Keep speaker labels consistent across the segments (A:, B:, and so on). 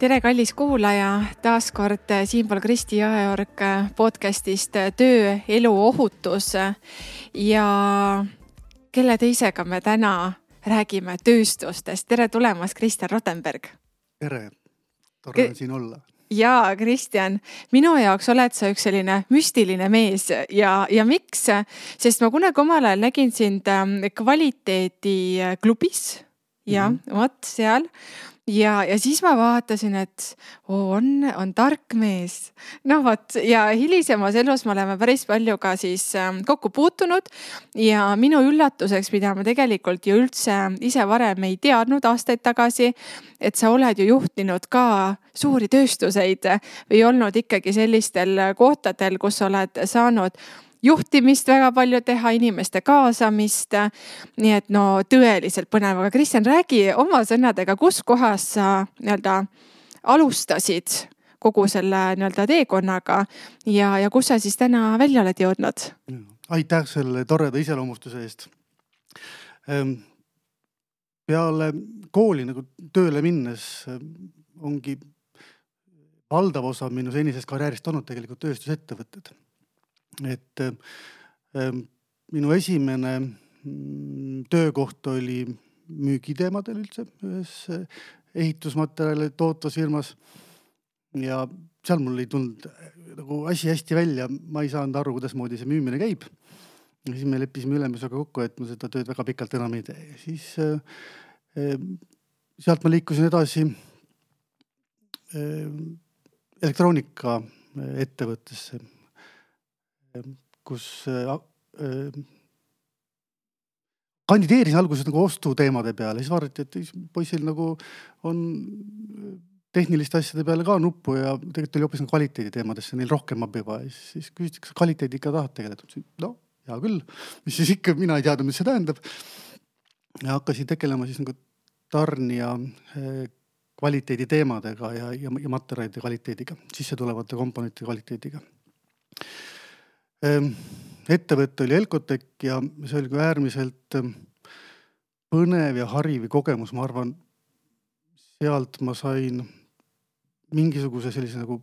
A: tere, kallis kuulaja, taas kord siinpool Kristi Jõeorg podcastist Töö, elu, ohutus. ja kelle teisega me täna räägime tööstustest. tere tulemast, Kristjan Rottenberg.
B: tere, tore on siin olla
A: ja Kristjan, minu jaoks oled sa üks selline müstiline mees ja, ja miks? sest ma kunagi omal ajal nägin sind ähm, kvaliteediklubis ja mm -hmm. vot seal ja, ja siis ma vaatasin, et oo, on, on tark mees. noh, vot ja hilisemas elus me oleme päris palju ka siis ähm, kokku puutunud ja minu üllatuseks, mida ma tegelikult ju üldse ise varem ei teadnud aastaid tagasi, et sa oled ju juhtinud ka suuri tööstuseid või olnud ikkagi sellistel kohtadel, kus oled saanud juhtimist väga palju teha, inimeste kaasamist. nii et no tõeliselt põnev, aga Kristjan, räägi oma sõnadega, kus kohas sa nii-öelda alustasid kogu selle nii-öelda teekonnaga ja, ja kus sa siis täna välja oled jõudnud?
B: aitäh selle toreda iseloomustuse eest. Ehm, peale kooli nagu tööle minnes ehm, ongi valdav osa minu senisest karjäärist olnud tegelikult tööstusettevõtted et äh, minu esimene mm, töökoht oli müügiteemadel üldse ühes äh, ehitusmaterjali tootvas firmas. ja seal mul ei tulnud äh, nagu asi hästi välja, ma ei saanud aru, kuidasmoodi see müümine käib. ja siis me leppisime ülemusega kokku, et ma seda tööd väga pikalt enam ei tee, siis äh, sealt ma liikusin edasi äh, elektroonika ettevõttesse kus äh, äh, kandideerisin alguses nagu ostuteemade peale, siis vaadati, et poisil nagu on tehniliste asjade peale ka nuppu ja tegelikult oli hoopis nagu kvaliteediteemadesse neil rohkem abivaja. siis küsiti, kas kvaliteedi ikka tahad tegeleda? ütlesin, no hea küll, mis siis ikka, mina ei teadnud, mis see tähendab. ja hakkasin tegelema siis nagu tarnija äh, kvaliteediteemadega ja, ja, ja materjalide kvaliteediga, sissetulevate komponentide kvaliteediga ettevõte oli Elcotec ja see oli ka äärmiselt põnev ja hariv kogemus, ma arvan. sealt ma sain mingisuguse sellise nagu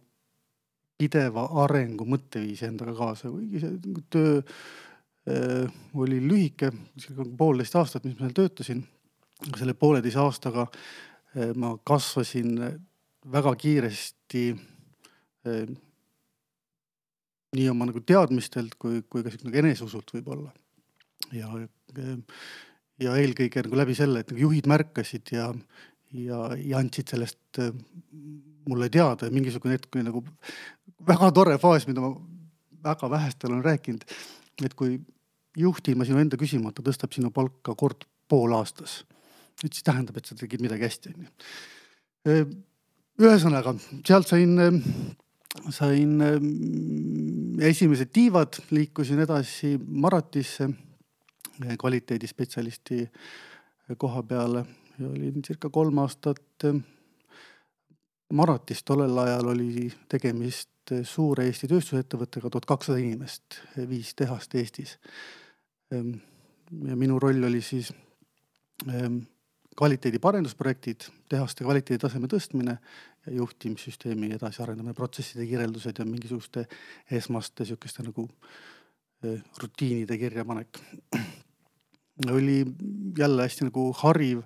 B: pideva arengu mõtteviisi endaga kaasa, kuigi see nagu töö äh, oli lühike, poolteist aastat, mis ma seal töötasin. selle pooleteise aastaga äh, ma kasvasin väga kiiresti äh, nii oma nagu teadmistelt kui, kui ka sihuke nagu eneseusult võib-olla. ja, ja eelkõige nagu läbi selle, et nagu juhid märkasid ja, ja, ja andsid sellest äh, mulle teada ja mingisugune hetk oli nagu väga tore faas, mida ma väga vähestel olen rääkinud. et kui juht ilma sinu enda küsimata tõstab sinu palka kord pool aastas, et siis tähendab, et sa tegid midagi hästi, onju. Äh, ühesõnaga sealt sain äh, sain ähm, esimesed tiivad, liikusin edasi Maratisse kvaliteedispetsialisti koha peale ja olin circa kolm aastat ähm, Maratis. tollel ajal oli tegemist suure Eesti tööstusettevõttega, tuhat kakssada inimest, viis tehast Eestis. Ähm, ja minu roll oli siis kvaliteedi parendusprojektid, tehaste kvaliteeditaseme tõstmine ja juhtimissüsteemi edasiarendamine, protsesside kirjeldused ja mingisuguste esmaste sihukeste nagu eh, rutiinide kirjapanek. oli jälle hästi nagu hariv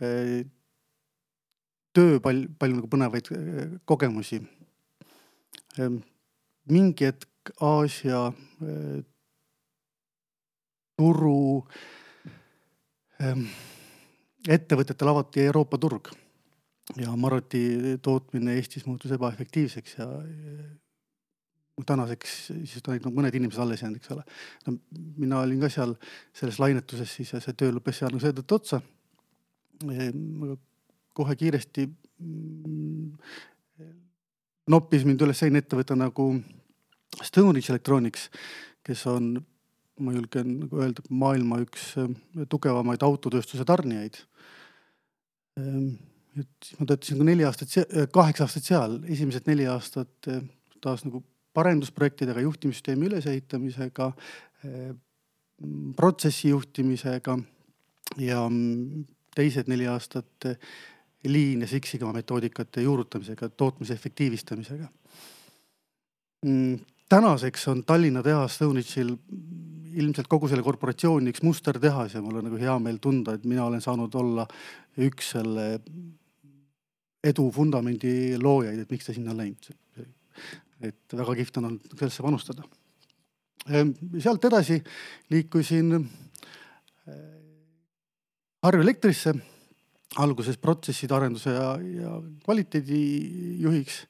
B: eh, töö, palju, palju nagu põnevaid eh, kogemusi. mingi hetk Aasia turu ettevõtetel avati Euroopa turg ja Maroti tootmine Eestis muutus ebaefektiivseks ja tänaseks siis on no, mõned inimesed alles jäänud, eks ole. no mina olin ka seal selles lainetuses siis ja see töö lõppes seal nagu seetõttu otsa. kohe kiiresti mm, noppis mind üles selline ettevõte nagu Stoneridge Electronics, kes on, ma julgen nagu öelda, maailma üks äh, tugevamaid autotööstuse tarnijaid. Ähm, et siis ma töötasin ka neli aastat, kaheksa aastat seal, esimesed neli aastat taas nagu parendusprojektidega, juhtimissüsteemi ülesehitamisega, protsessi juhtimisega ja teised neli aastat Lean ja Six Sigma metoodikate juurutamisega, tootmise efektiivistamisega. Mm, tänaseks on Tallinna tehas Stoneridge'il ilmselt kogu selle korporatsiooni üks musterdehas ja mul on nagu hea meel tunda, et mina olen saanud olla üks selle edu vundamendi loojaid, et miks ta sinna on läinud. et väga kihvt on olnud sellesse panustada. Ehm, sealt edasi liikusin eh, Harju Elektrisse alguses protsesside arenduse ja, ja kvaliteedijuhiks.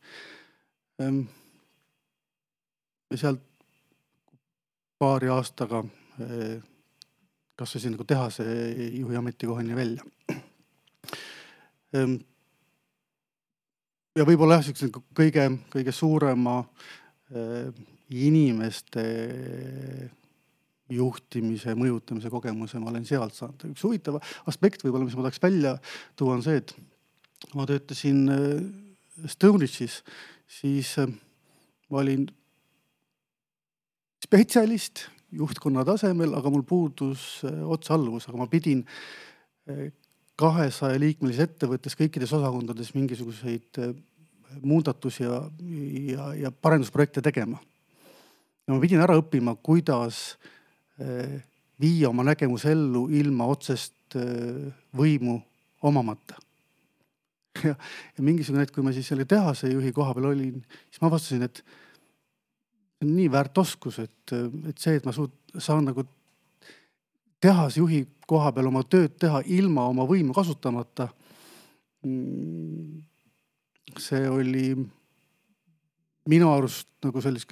B: Ehm, sealt paari aastaga eh, kasvasin nagu tehase juhi ametikohani välja. Ehm, ja võib-olla jah, siukse nagu kõige, kõige suurema eh, inimeste juhtimise, mõjutamise kogemuse ma olen sealt saanud. üks huvitav aspekt võib-olla, mis ma tahaks välja tuua, on see, et ma töötasin äh, Stoneridge'is, siis ma olin spetsialist juhtkonna tasemel, aga mul puudus äh, otsealluvus, aga ma pidin kahesaja liikmelises ettevõttes kõikides osakondades mingisuguseid muudatusi ja, ja, ja parendusprojekte tegema. ja ma pidin ära õppima, kuidas viia oma nägemus ellu ilma otsest võimu omamata. ja, ja mingisugune hetk, kui ma siis selle tehase juhi koha peal olin, siis ma avastasin, et nii väärt oskus, et, et see, et ma suut-, saan nagu tehasjuhi koha peal oma tööd teha ilma oma võimu kasutamata. Mm, see oli minu arust nagu sellist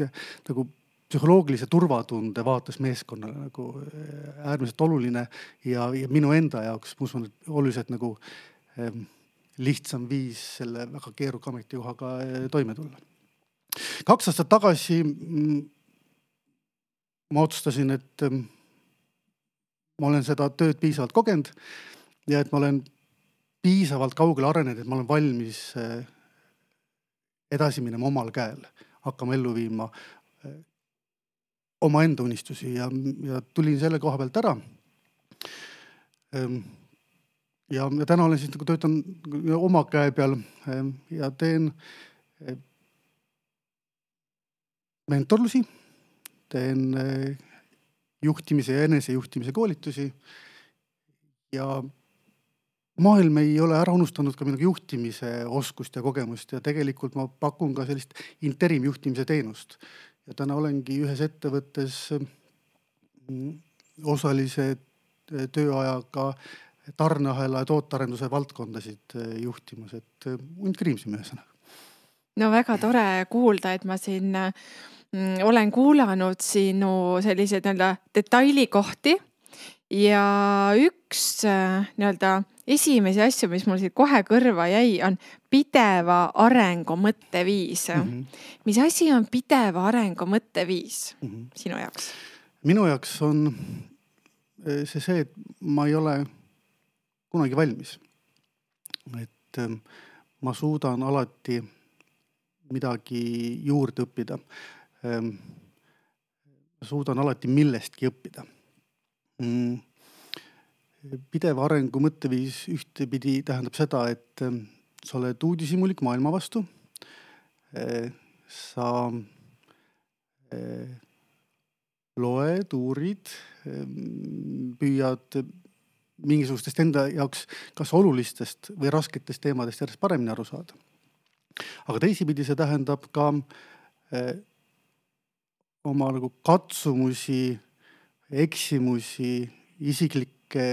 B: nagu psühholoogilise turvatunde vaates meeskonnale nagu äh, äärmiselt oluline ja, ja minu enda jaoks, ma usun, et oluliselt nagu ähm, lihtsam viis selle väga keeruka ametikohaga äh, toime tulla. Kaks aastat tagasi mm, ma otsustasin, et ähm, ma olen seda tööd piisavalt kogenud ja et ma olen piisavalt kaugele arenenud, et ma olen valmis äh, edasi minema omal käel, hakkama ellu viima omaenda unistusi ja, ja tulin selle koha pealt ära. Ehm, ja, ja täna olen siis nagu töötan oma käe peal ehm, ja teen mentorlusi, teen juhtimise ja enesejuhtimise koolitusi. ja maailm ei ole ära unustanud ka minu juhtimise oskust ja kogemust ja tegelikult ma pakun ka sellist interimjuhtimise teenust ja täna olengi ühes ettevõttes mm, osalise eh, tööajaga tarneahela ja tootearenduse valdkondasid eh, juhtimas, et eh, hunt kriimsime ühesõnaga.
A: no väga tore kuulda, et ma siin olen kuulanud sinu selliseid nii-öelda detailikohti ja üks nii-öelda esimesi asju, mis mul siit kohe kõrva jäi, on pideva arengu mõtteviis mm. -hmm. mis asi on pideva arengu mõtteviis mm -hmm. sinu jaoks?
B: minu jaoks on eh, see see, et ma ei ole kunagi valmis. et eh, ma suudan alati midagi juurde õppida. Eh, ma suudan alati millestki õppida mm pidev arengu mõtteviis ühtepidi tähendab seda, et ähm, sa oled uudishimulik maailma vastu. Äh, sa loed, uurid, püüad mingisugustest enda jaoks kas olulistest või rasketest teemadest järjest paremini aru saada. aga teisipidi see tähendab ka oma nagu katsumusi, eksimusi, isiklikke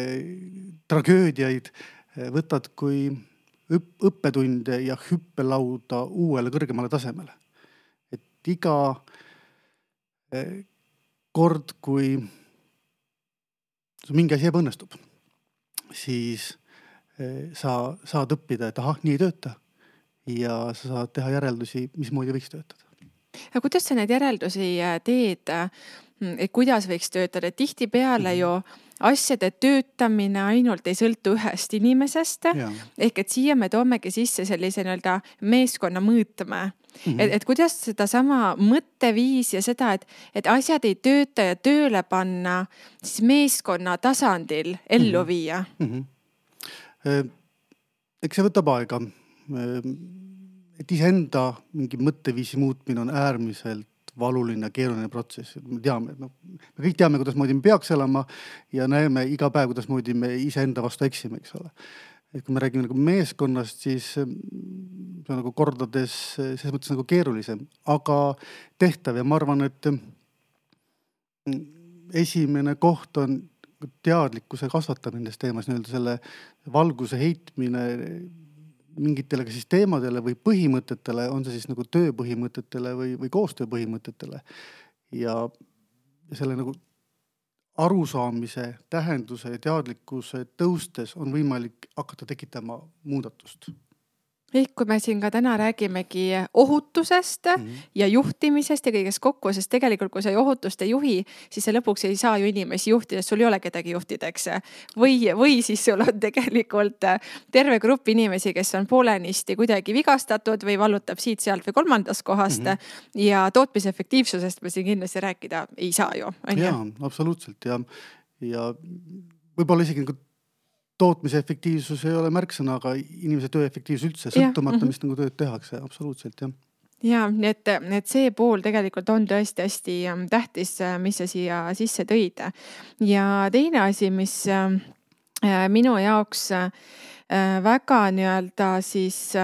B: tragöödiaid eh, võtad kui õppetunde ja hüppelauda uuele kõrgemale tasemele. et iga eh, kord, kui mingi asi ebaõnnestub, siis eh, sa saad õppida, et ahah, nii ei tööta. ja sa saad teha järeldusi, mismoodi võiks töötada.
A: Aga kuidas sa neid järeldusi äh, teed, et kuidas võiks töötada, tihtipeale mm -hmm. ju asjade töötamine ainult ei sõltu ühest inimesest. ehk et siia me toomegi sisse sellise nii-öelda meeskonna mõõtme Mm -hmm. et, et kuidas sedasama mõtteviisi ja seda, et, et asjad ei tööta ja tööle panna siis meeskonna tasandil ellu mm -hmm. viia mm.
B: -hmm. eks see võtab aega. Et iseenda mingi mõtteviisi muutmine on äärmiselt valuline, keeruline protsess, me teame, et noh, me kõik teame, kuidasmoodi me peaks elama ja näeme iga päev, kuidasmoodi me iseenda vastu eksime, eks ole. et kui me räägime nagu meeskonnast, siis see on nagu kordades selles mõttes nagu keerulisem, aga tehtav ja ma arvan, et esimene koht on teadlikkuse kasvatamine nendes teemas, nii-öelda selle valguse heitmine mingitele ka siis teemadele või põhimõtetele, on see siis nagu tööpõhimõtetele või, või koostöö põhimõtetele. ja selle nagu arusaamise, tähenduse ja teadlikkuse tõustes on võimalik hakata tekitama muudatust
A: ehk kui me siin ka täna räägimegi ohutusest mm -hmm. ja juhtimisest ja kõigest kokku, sest tegelikult, kui sa ohutust ei juhi, siis sa lõpuks ei saa ju inimesi juhtida, sul ei ole kedagi juhtida, eks. või, või siis sul on tegelikult terve grupp inimesi, kes on poolenisti kuidagi vigastatud või vallutab siit-sealt või kolmandast kohast mm. -hmm. ja tootmise efektiivsusest me siin kindlasti rääkida ei saa ju.
B: jaa, absoluutselt ja, ja võib-olla isegi nagu tootmise efektiivsus ei ole märksõna, aga inimese töö efektiivsus üldse, sõltumata, mhm. mis nagu tööd tehakse, absoluutselt jah
A: ja nii et, et see pool tegelikult on tõesti hästi ähm, tähtis, äh, mis sa siia sisse tõid. ja teine asi, mis äh, minu jaoks äh, väga nii-öelda siis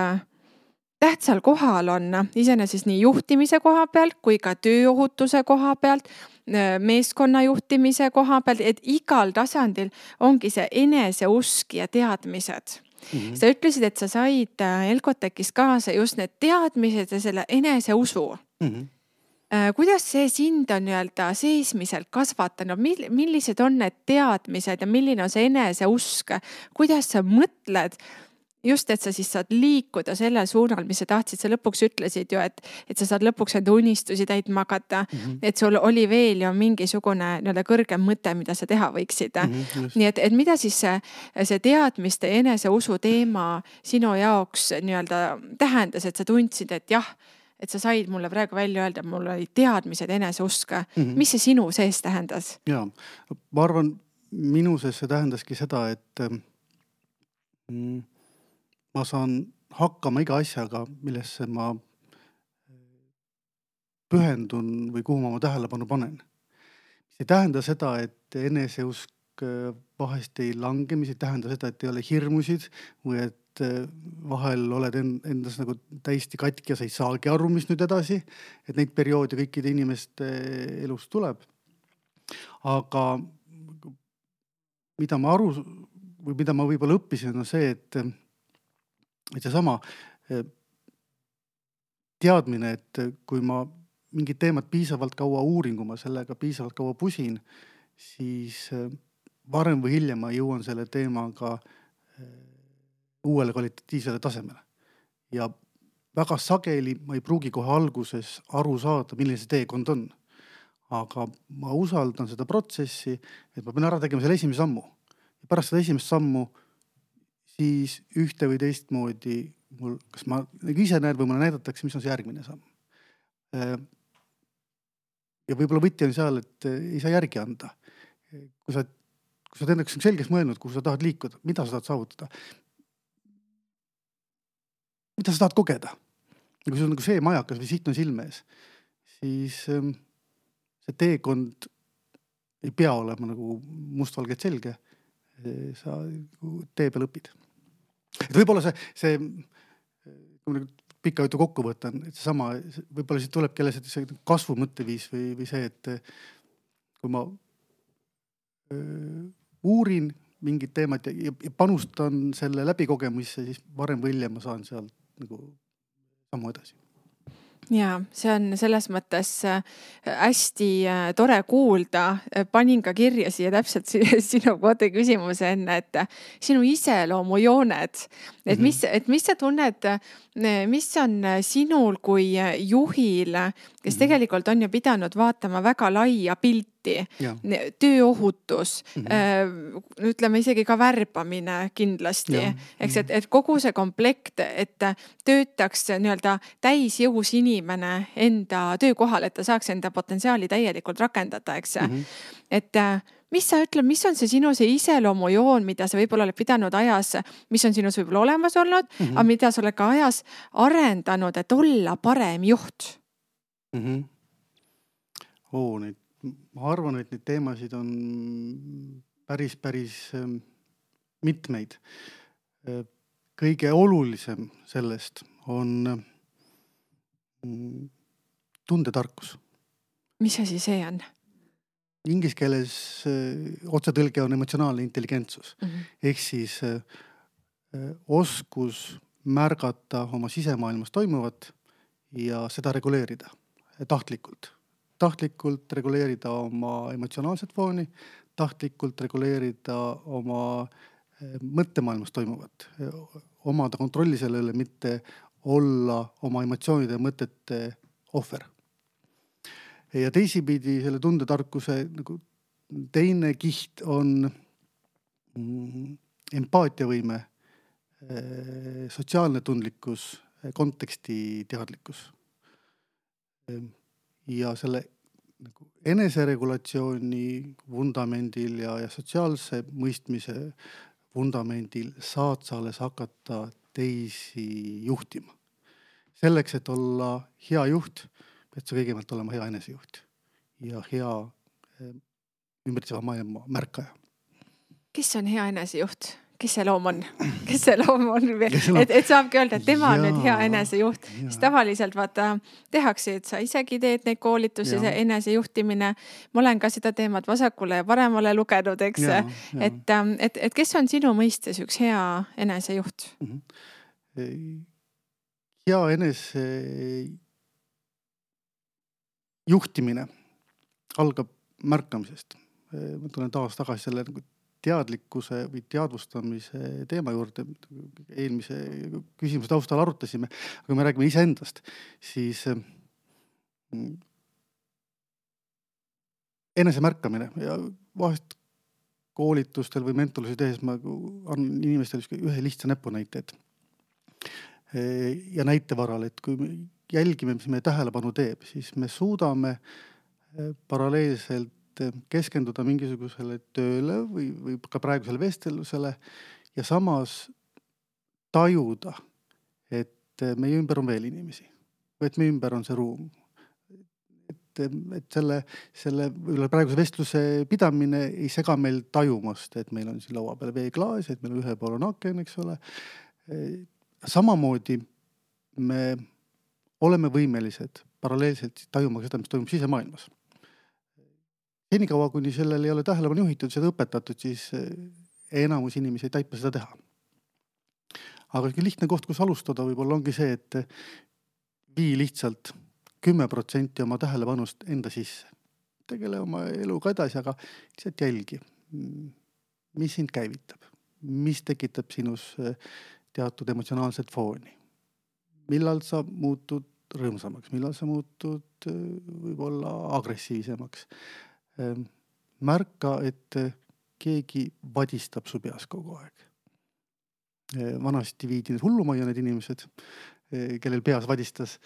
A: tähtsal kohal on iseenesest nii juhtimise koha pealt kui ka tööohutuse koha pealt Äh, meeskonna juhtimise koha pealt, et igal tasandil ongi see eneseusk ja teadmised Mm -hmm. sa ütlesid, et sa said äh, Elcotekis kaasa just need teadmised ja selle eneseusu mm. -hmm. kuidas see sind on nii-öelda seesmiselt kasvatanud, millised on need teadmised ja milline on see eneseusk, kuidas sa mõtled just, et sa siis saad liikuda sellel suunal, mis sa tahtsid, sa lõpuks ütlesid ju, et, et sa saad lõpuks enda unistusi täitma hakata mm. -hmm. et sul oli veel ju mingisugune nii-öelda kõrgem mõte, mida sa teha võiksid mm. -hmm, nii et, et mida siis see, see teadmiste ja eneseusu teema sinu jaoks nii-öelda tähendas, et sa tundsid, et jah et sa said mulle praegu välja öelda, mul olid teadmised, eneseusk mm. -hmm. mis see sinu sees tähendas?
B: ja ma arvan, minu sees see tähendaski seda, et mm, ma saan hakkama iga asjaga, millesse ma pühendun või kuhu ma oma tähelepanu panen. mis ei tähenda seda, et eneseusk äh, vahest ei lange, mis ei tähenda seda, et ei ole hirmusid või et äh, vahel oled endas nagu täiesti katki ja sa ei saagi aru, mis nüüd edasi. et neid perioode kõikide inimeste elus tuleb. aga mida ma aru või mida ma võib-olla õppisin, on see, et seesama eh, teadmine, et kui ma mingit teemat piisavalt kaua uurin, kui ma sellega piisavalt kaua pusin, siis eh, varem või hiljem ma jõuan selle teemaga eh, uuele kvalitatiivsele tasemele. ja väga sageli ma ei pruugi kohe alguses aru saada, milline see teekond on. aga ma usaldan seda protsessi, et ma pean ära tegema selle esimese sammu. pärast seda esimest sammu siis ühte või teistmoodi mul, kas ma nagu ise näen või mulle näidatakse, mis on see järgmine samm. Äh, ja võib-olla võti on seal, et äh, ei saa järgi anda. kui sa, kui sa oled endaks selgeks mõelnud, kuhu sa tahad liikuda, mida sa tahad saavutada. mida sa tahad kogeda. ja kui sul on nagu see majakas või siht on silme ees, siis ähm, see teekond ei pea olema nagu mustvalgelt selge. Sa tee peal õpid. Et võib-olla see, see, kui ma nüüd pika jutu kokku võtan, et seesama, võib-olla siit tulebki jälle see kasvu mõtteviis või, või see, et kui ma öö, uurin mingit teemat ja, ja panustan selle läbikogemisse, siis varem või hiljem ma saan sealt nagu sammu edasi
A: ja see on selles mõttes äh, hästi äh, tore kuulda. panin ka kirja siia täpselt sinu koodi küsimuse enne, et äh, sinu iseloomujooned, et mhm. mis, et mis sa tunned, mis on sinul kui juhil, kes mhm. tegelikult on ju pidanud vaatama väga laia pilti tööohutus mm, -hmm. ütleme isegi ka värbamine kindlasti, eks, et, et kogu see komplekt, et töötaks nii-öelda täisjõus inimene enda töökohal, et ta saaks enda potentsiaali täielikult rakendada, eks mm. -hmm. et mis sa ütled, mis on see sinu see iseloomujoon, mida sa võib-olla oled pidanud ajas, mis on sinus võib-olla olemas olnud mm, -hmm. aga mida sa oled ka ajas arendanud, et olla parem juht
B: mm? -hmm. oo, neid ma arvan, et neid teemasid on päris, päris ähm, mitmeid. Äh, kõige olulisem sellest on mm, tundetarkus.
A: mis asi see on?
B: Inglise keeles äh, otsetõlge on emotsionaalne intelligentsus mm -hmm. ehk siis äh, oskus märgata oma sisemaailmas toimuvat ja seda reguleerida tahtlikult tahtlikult reguleerida oma emotsionaalset fooni, tahtlikult reguleerida oma eh, mõttemaailmas toimuvat, omada kontrolli selle üle, mitte olla oma emotsioonide ja mõtete ohver. ja teisipidi selle tundetarkuse nagu teine kiht on mm, empaatiavõime, eh, sotsiaalne tundlikkus, konteksti teadlikkus ja selle nagu eneseregulatsiooni vundamendil ja, ja sotsiaalse mõistmise vundamendil saad sa alles hakata teisi juhtima. selleks, et olla hea juht, pead sa kõigepealt olema hea enesejuht ja hea eh, ümbritseva maailma märkaja.
A: kes on hea enesejuht? Kes see loom on, kes see loom on, et, et saabki öelda, et tema on nüüd hea enesejuht, siis tavaliselt vaata tehakse, et sa isegi teed neid koolitusi, see enesejuhtimine. ma olen ka seda teemat vasakule ja paremale lugenud, eks, et, ähm, et, et kes on sinu mõistes üks hea enesejuht mm?
B: -hmm. hea enese juhtimine algab märkamisest. ma tulen taas tagasi selle nagu teadlikkuse või teadvustamise teema juurde, eelmise küsimuse taustal arutasime, aga kui me räägime iseendast, siis mm, enesemärkamine ja vahest koolitustel või mentorlusi tehes ma annan inimestele ühe lihtsa näpunäite, et ja näite varal, et kui me jälgime, mis meie tähelepanu teeb, siis me suudame paralleelselt keskenduda mingisugusele tööle või, või ka praegusele vestlusele ja samas tajuda, et meie ümber on veel inimesi või et meie ümber on see ruum. et, et selle, selle võib-olla praeguse vestluse pidamine ei sega meil tajumast, et meil on siin laua peal veeklaas, et meil ühel pool on aken, eks ole. samamoodi me oleme võimelised paralleelselt tajuma ka seda, mis toimub sisemaailmas senikaua, kuni sellele ei ole tähelepanu juhitud, seda õpetatud, siis eh, enamus inimesi ei taipa seda teha. aga üks lihtne koht, kus alustada võib-olla ongi see, et vii lihtsalt kümme protsenti oma tähelepanust enda sisse. tegele oma eluga edasi, aga lihtsalt jälgi, mis sind käivitab, mis tekitab sinus eh, teatud emotsionaalset fooni. millal sa muutud rõõmsamaks, millal sa muutud eh, võib-olla agressiivsemaks märka, et eh, keegi vadistab su peas kogu aeg. Eh, vanasti viidi need hullumajja need inimesed, eh, kellel peas vadistas.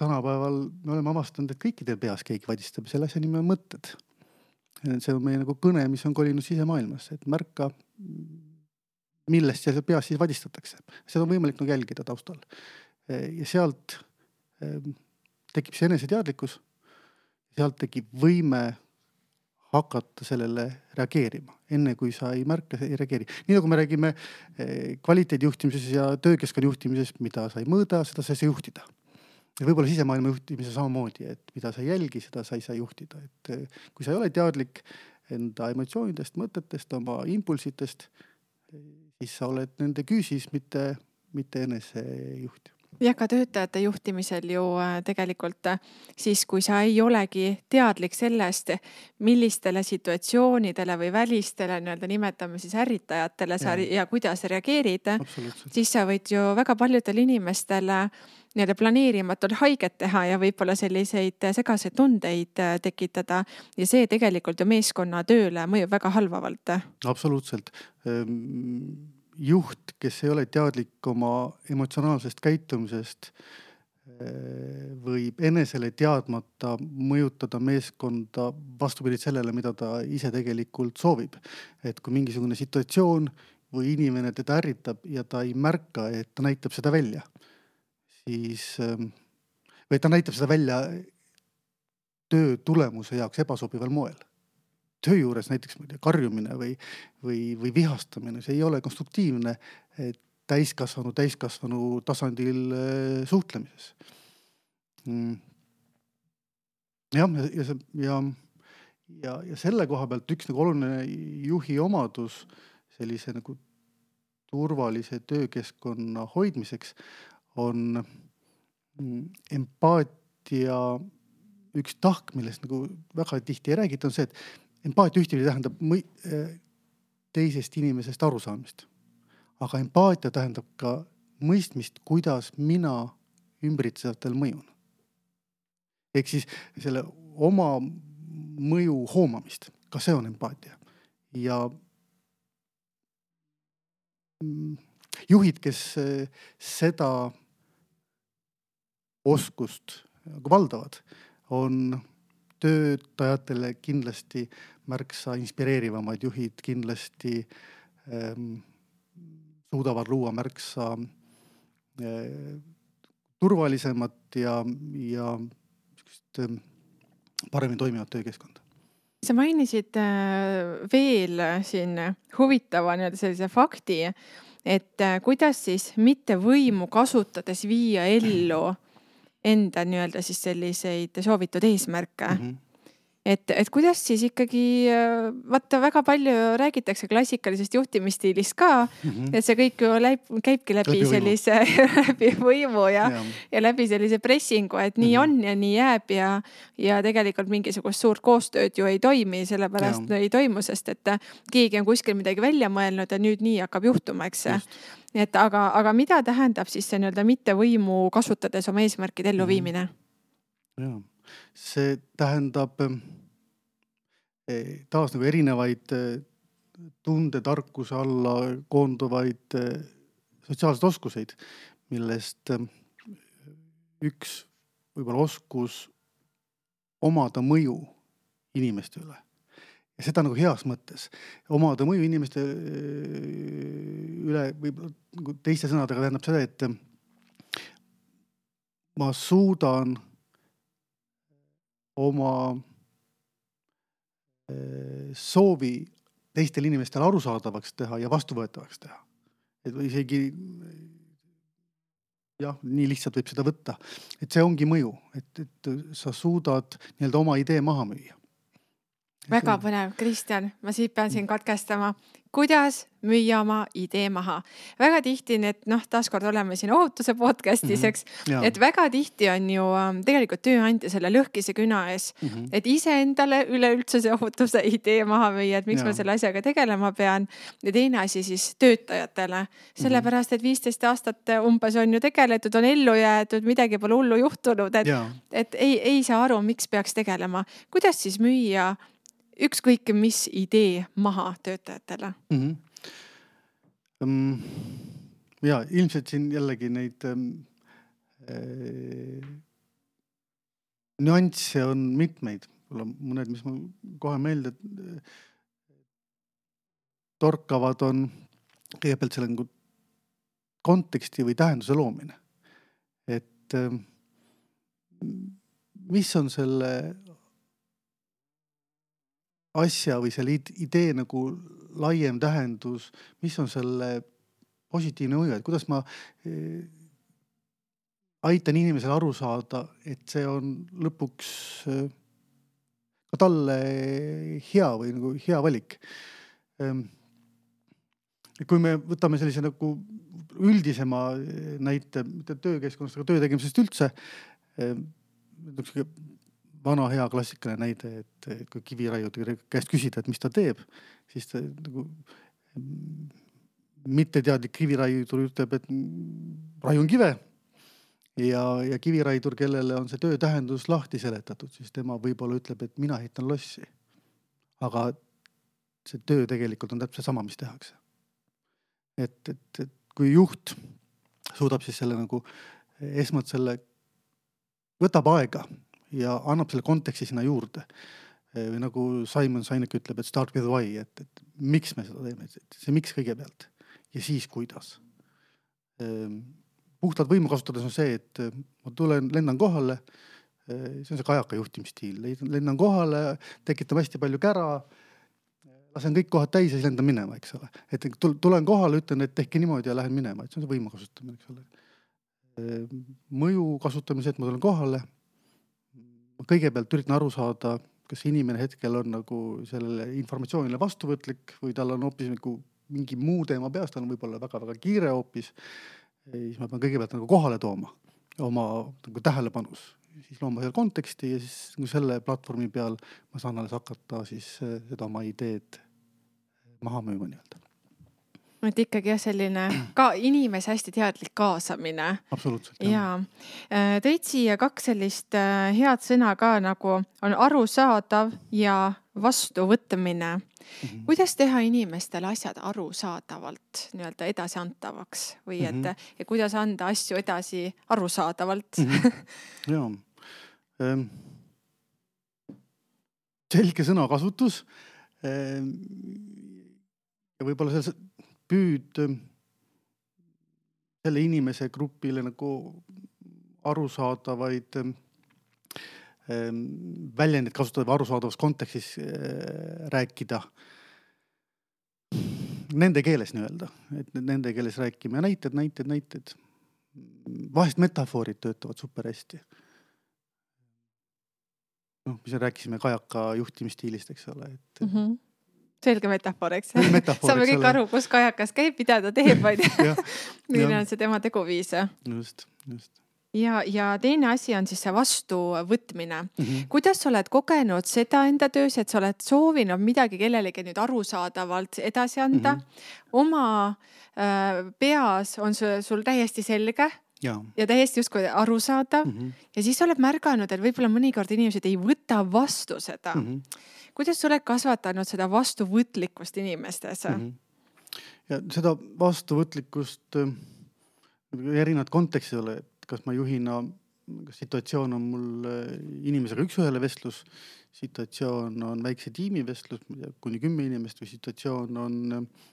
B: tänapäeval me oleme avastanud, et kõikidel peas keegi vadistab, selle asja nimi on mõtted. see on meie nagu kõne, mis on kolinud sisemaailmasse, et märka, millest seal peas siis vadistatakse. seda on võimalik nagu jälgida taustal. ja sealt tekib see eneseteadlikkus sealt tekib võime hakata sellele reageerima, enne kui sa ei märka, ei reageeri. nii nagu me räägime eh, kvaliteedijuhtimises ja töökeskkonna juhtimises, mida sa ei mõõda, seda sa ei saa juhtida. võib-olla sisemaailma juhtimises samamoodi, et mida sa ei jälgi, seda sa ei saa juhtida, et eh, kui sa ei ole teadlik enda emotsioonidest, mõtetest, oma impulsitest, siis sa oled nende küüsis, mitte, mitte enesejuht
A: jah, ka töötajate juhtimisel ju äh, tegelikult äh, siis, kui sa ei olegi teadlik sellest, millistele situatsioonidele või välistele nii-öelda nimetame siis ärritajatele sa
B: Jaa.
A: ja kuidas reageerid, siis sa võid ju väga paljudele inimestele nii-öelda planeerimatult haiget teha ja võib-olla selliseid segaseid tundeid äh, tekitada ja see tegelikult ju meeskonna tööle mõjub väga halvavalt.
B: absoluutselt. juht, kes ei ole teadlik oma emotsionaalsest käitumisest, võib enesele teadmata mõjutada meeskonda vastupidi sellele, mida ta ise tegelikult soovib. et kui mingisugune situatsioon või inimene teda ärritab ja ta ei märka, et ta näitab seda välja, siis ähm, või ta näitab seda välja töö tulemuse jaoks ebasobival moel töö juures näiteks karjumine või, või, või vihastamine, see ei ole konstruktiivne täiskasvanu, täiskasvanu tasandil eh, suhtlemises. jah, ja, ja see ja, ja, ja selle koha pealt üks nagu oluline juhi omadus sellise nagu turvalise töökeskkonna hoidmiseks on mm, empaatia üks tahk, millest nagu väga tihti ei räägita, on see, et empaatia ühtepidi tähendab mõi- äh, teisest inimesest arusaamist. aga empaatia tähendab ka mõistmist, kuidas mina ümbritsejatel mõjun. ehk siis selle oma mõju hoomamist, ka see on empaatia ja mm, juhid, kes eh, seda oskust valdavad, on töötajatele kindlasti märksa inspireerivamad juhid, kindlasti ähm, suudavad luua märksa äh, turvalisemat ja, ja sihukest ähm, paremini toimivat töökeskkonda.
A: sa mainisid äh, veel siin huvitava nii-öelda sellise fakti, et äh, kuidas siis mitte võimu kasutades viia ellu enda nii-öelda siis selliseid soovitud eesmärke mm. -hmm et, et kuidas siis ikkagi, vaata väga palju räägitakse klassikalisest juhtimisstiilist ka,
B: Mhm.
A: et see kõik ju läib, käibki läbi,
B: Läbi võimu.
A: sellise, läbi võimu ja,
B: ja,
A: ja läbi sellise pressingu, et nii
B: Mhm.
A: on ja nii jääb ja, ja tegelikult mingisugust suurt koostööd ju ei toimi, sellepärast
B: Jaa.
A: ei toimu, sest et keegi on kuskil midagi välja mõelnud ja nüüd nii hakkab juhtuma, eks.
B: just,
A: et aga, aga mida tähendab siis see nii-öelda mittevõimu kasutades oma eesmärkide elluviimine?
B: ja see tähendab eh, taas nagu erinevaid eh, tundetarkuse alla koonduvaid eh, sotsiaalseid oskuseid, millest üks võib-olla oskus omada mõju inimeste üle. Ja seda nagu heas mõttes, omada mõju inimeste üle võib-olla nagu teiste sõnadega tähendab seda, et ma suudan oma eh, soovi teistele inimestele arusaadavaks teha ja vastuvõetavaks teha. et või isegi jah, nii lihtsalt võib seda võtta, et see ongi mõju, et, et sa suudad nii-öelda oma idee maha müüa.
A: väga põnev, Kristjan, ma siit pean sind katkestama. Kuidas müüa oma idee maha? väga tihti need noh, taaskord oleme siin ohutuse podcast'is,
B: Mhm.
A: eks, et väga tihti on ju ähm, tegelikult tööandja selle lõhkise küna ees,
B: Mhm.
A: et iseendale üleüldse see ohutuse idee maha müüa, et miks
B: Jaa.
A: ma selle asjaga tegelema pean. ja teine asi siis töötajatele, sellepärast et viisteist aastat umbes on ju tegeletud, on ellu jäetud, midagi pole hullu juhtunud, et,
B: ja,
A: et ei, ei saa aru, miks peaks tegelema. kuidas siis müüa ükskõik mis idee maha töötajatele?
B: mm. -hmm. ja ilmselt siin jällegi neid ähm, äh, nüansse on mitmeid, võib-olla mõned, mis mul kohe meelde torkavad, on kõigepealt selle nagu konteksti või tähenduse loomine. et mis on selle asja või selle id- idee nagu laiem tähendus, mis on selle positiivne mõju, et kuidas ma eh, aitan inimesel aru saada, et see on lõpuks eh, ka talle hea või nagu hea valik. kui me võtame sellise nagu üldisema näite, mitte töökeskkonnast, aga töö tegemisest üldse. niisugune vana hea klassikaline näide, et kui kiviraiuti käest küsida, et mis ta teeb, siis ta nagu mitteteadlik kiviraiutur ütleb, et raiun kive. ja, ja kiviraidur, kellele on see töö tähendus lahti seletatud, siis tema võib-olla ütleb, et mina ehitan lossi. aga see töö tegelikult on täpselt sama, mis tehakse. et, et, et kui juht suudab siis selle nagu esmalt selle, võtab aega ja annab selle konteksti sinna juurde. või nagu Simon Sinek ütleb, et start with why, et, et miks me seda teeme, see miks kõigepealt ja siis kuidas. Ehm, puhtalt võimu kasutades on see, et eh, ma tulen, lendan kohale. Eh, see on see kajaka juhtimisstiil, lendan kohale, tekitan hästi palju kära. lasen kõik kohad täis ja siis lendan minema, eks ole. et tulen kohale, ütlen, et tehke niimoodi ja lähen minema, et see on see võimu kasutamine, eks ole. Ehm, mõju kasutamise, et ma tulen kohale. Ma kõigepealt üritan aru saada, kas inimene hetkel on nagu sellele informatsioonile vastuvõtlik või tal on hoopis nagu mingi muu teema peas, tal on võib-olla väga-väga kiire hoopis. siis ma pean kõigepealt nagu kohale tooma oma nagu tähelepanus, siis looma selle konteksti ja siis nagu selle platvormi peal ma saan alles hakata siis eh, seda oma ideed maha müüma nii-öelda
A: et ikkagi jah, selline ka inimese hästi teadlik kaasamine.
B: absoluutselt.
A: ja äh, tõid siia kaks sellist äh, head sõna ka nagu on arusaadav ja vastuvõtmine mm. -hmm. kuidas teha inimestele asjad arusaadavalt nii-öelda edasiantavaks või et mm -hmm. ja kuidas anda asju edasi arusaadavalt mm?
B: -hmm. ja ähm, selge sõnakasutus ähm, ja võib-olla selles püüd ähm, selle inimese grupile nagu arusaadavaid ähm, ähm, väljendeid kasutada või arusaadavas kontekstis rääkida. Nende keeles nii-öelda, et nende keeles rääkima ja näited, näited, näited. vahest metafoorid töötavad super hästi. noh, me rääkisime kajaka juhtimisstiilist, eks ole, et mm.
A: -hmm selge metafoor, eks saame kõik aru, kus kajakas käib, mida ta teeb, vaid milline on see tema teguviis.
B: just, just
A: ja, ja teine asi on siis see vastuvõtmine mm. -hmm. kuidas sa oled kogenud seda enda töös, et sa oled soovinud midagi kellelegi nüüd arusaadavalt edasi anda mm? -hmm. oma äh, peas on see sul täiesti selge
B: ja,
A: ja täiesti justkui arusaadav mm. -hmm. ja siis oled märganud, et võib-olla mõnikord inimesed ei võta vastu seda mm. -hmm kuidas sa oled kasvatanud seda vastuvõtlikkust inimestes mm?
B: -hmm. ja seda vastuvõtlikkust äh, erinevad kontekstid ole, et kas ma juhina, situatsioon on mul äh, inimesega üks-ühele vestlus, situatsioon on väikse tiimi vestlus, kuni kümme inimest või situatsioon on äh,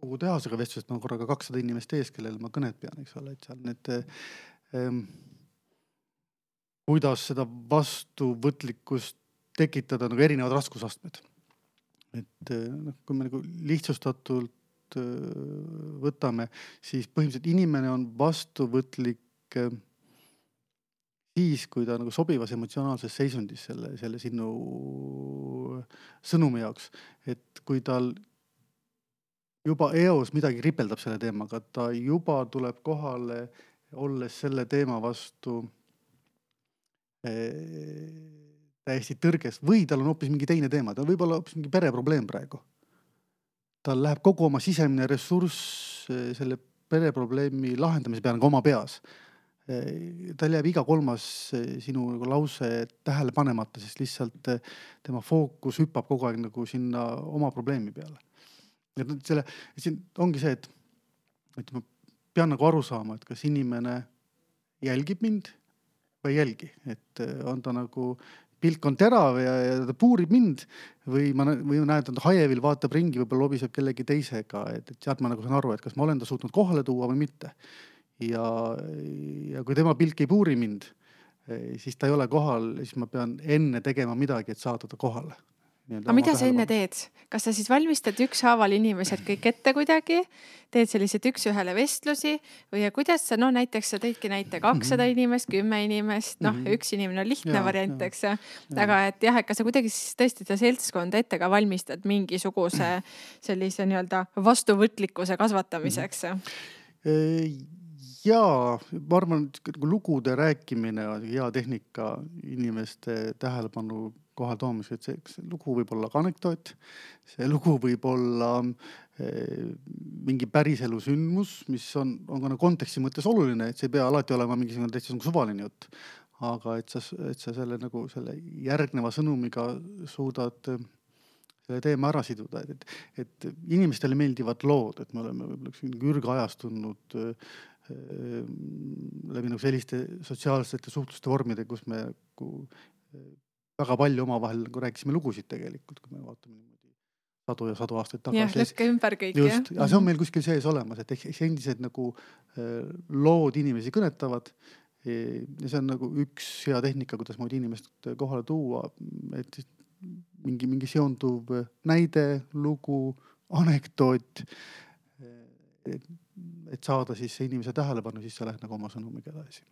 B: kogu tehasega vestlus, et ma korraga kakssada inimest ees, kellele ma kõnet pean, eks ole, et seal need ähm, kuidas seda vastuvõtlikkust tekitada nagu erinevad raskusastmed. et eh, noh, kui me nagu lihtsustatult eh, võtame, siis põhimõtteliselt inimene on vastuvõtlik eh, siis, kui ta nagu sobivas emotsionaalses seisundis selle, selle sinu sõnumi jaoks. et kui tal juba eos midagi ripeldab selle teemaga, ta juba tuleb kohale, olles selle teema vastu täiesti tõrges või tal on hoopis mingi teine teema, tal võib olla hoopis mingi pereprobleem praegu. tal läheb kogu oma sisemine ressurss eh, selle pereprobleemi lahendamise peale nagu oma peas. Eh, tal jääb iga kolmas eh, sinu nagu lause tähele panemata, sest lihtsalt tema fookus hüppab kogu aeg nagu sinna oma probleemi peale. et selle, siin ongi see, et, et ma pean nagu aru saama, et kas inimene jälgib mind või ei jälgi, et on ta nagu pilk on terav ja, ja ta puurib mind või ma, või näen, et ta hajevil vaatab ringi, võib-olla lobiseb kellegi teisega, et, et sealt ma nagu saan aru, et kas ma olen ta suutnud kohale tuua või mitte. ja, ja kui tema pilk ei puuri mind, siis ta ei ole kohal, siis ma pean enne tegema midagi, et saada ta kohale.
A: Aga mida sa enne teed, kas sa siis valmistad ükshaaval inimesed kõik ette kuidagi, teed selliseid üks-ühele vestlusi? Või kuidas sa, no näiteks sa tõidki näite kakssada mm -hmm. inimest, kümme inimest, noh mm -hmm., üks inimene on lihtne ja, variant, eks ju. aga et jah, et kas sa kuidagi siis tõesti seda seltskonda ette ka valmistad mingisuguse sellise nii-öelda vastuvõtlikkuse kasvatamiseks? Mm?
B: -hmm jaa, ma arvan, lugude rääkimine on hea tehnika inimeste tähelepanu kohale toomiseks, et see, see lugu võib olla ka anekdoot. see lugu võib olla eh, mingi päriselu sündmus, mis on, on ka nagu konteksti mõttes oluline, et see ei pea alati olema mingisugune täitsa nagu suvaline jutt. aga et sa, et sa selle nagu selle järgneva sõnumiga suudad eh, selle teema ära siduda, et, et inimestele meeldivad lood, et me oleme võib-olla üks ürgaajast tulnud äh, läbi nagu selliste sotsiaalsete suhtluste vormide, kus me nagu väga palju omavahel nagu rääkisime lugusid tegelikult, kui me vaatame niimoodi sadu ja sadu aastaid tagasi.
A: jah, lükka ümber kõik.
B: just, aga see on mhm. meil kuskil sees olemas, et eks endised nagu lood inimesi kõnetavad. E, ja see on nagu üks hea tehnika, kuidasmoodi inimest kohale tuua, et mingi, mingi seonduv näide, lugu, anekdoot et saada siis inimese tähelepanu, siis sa lähed nagu oma sõnumiga edasi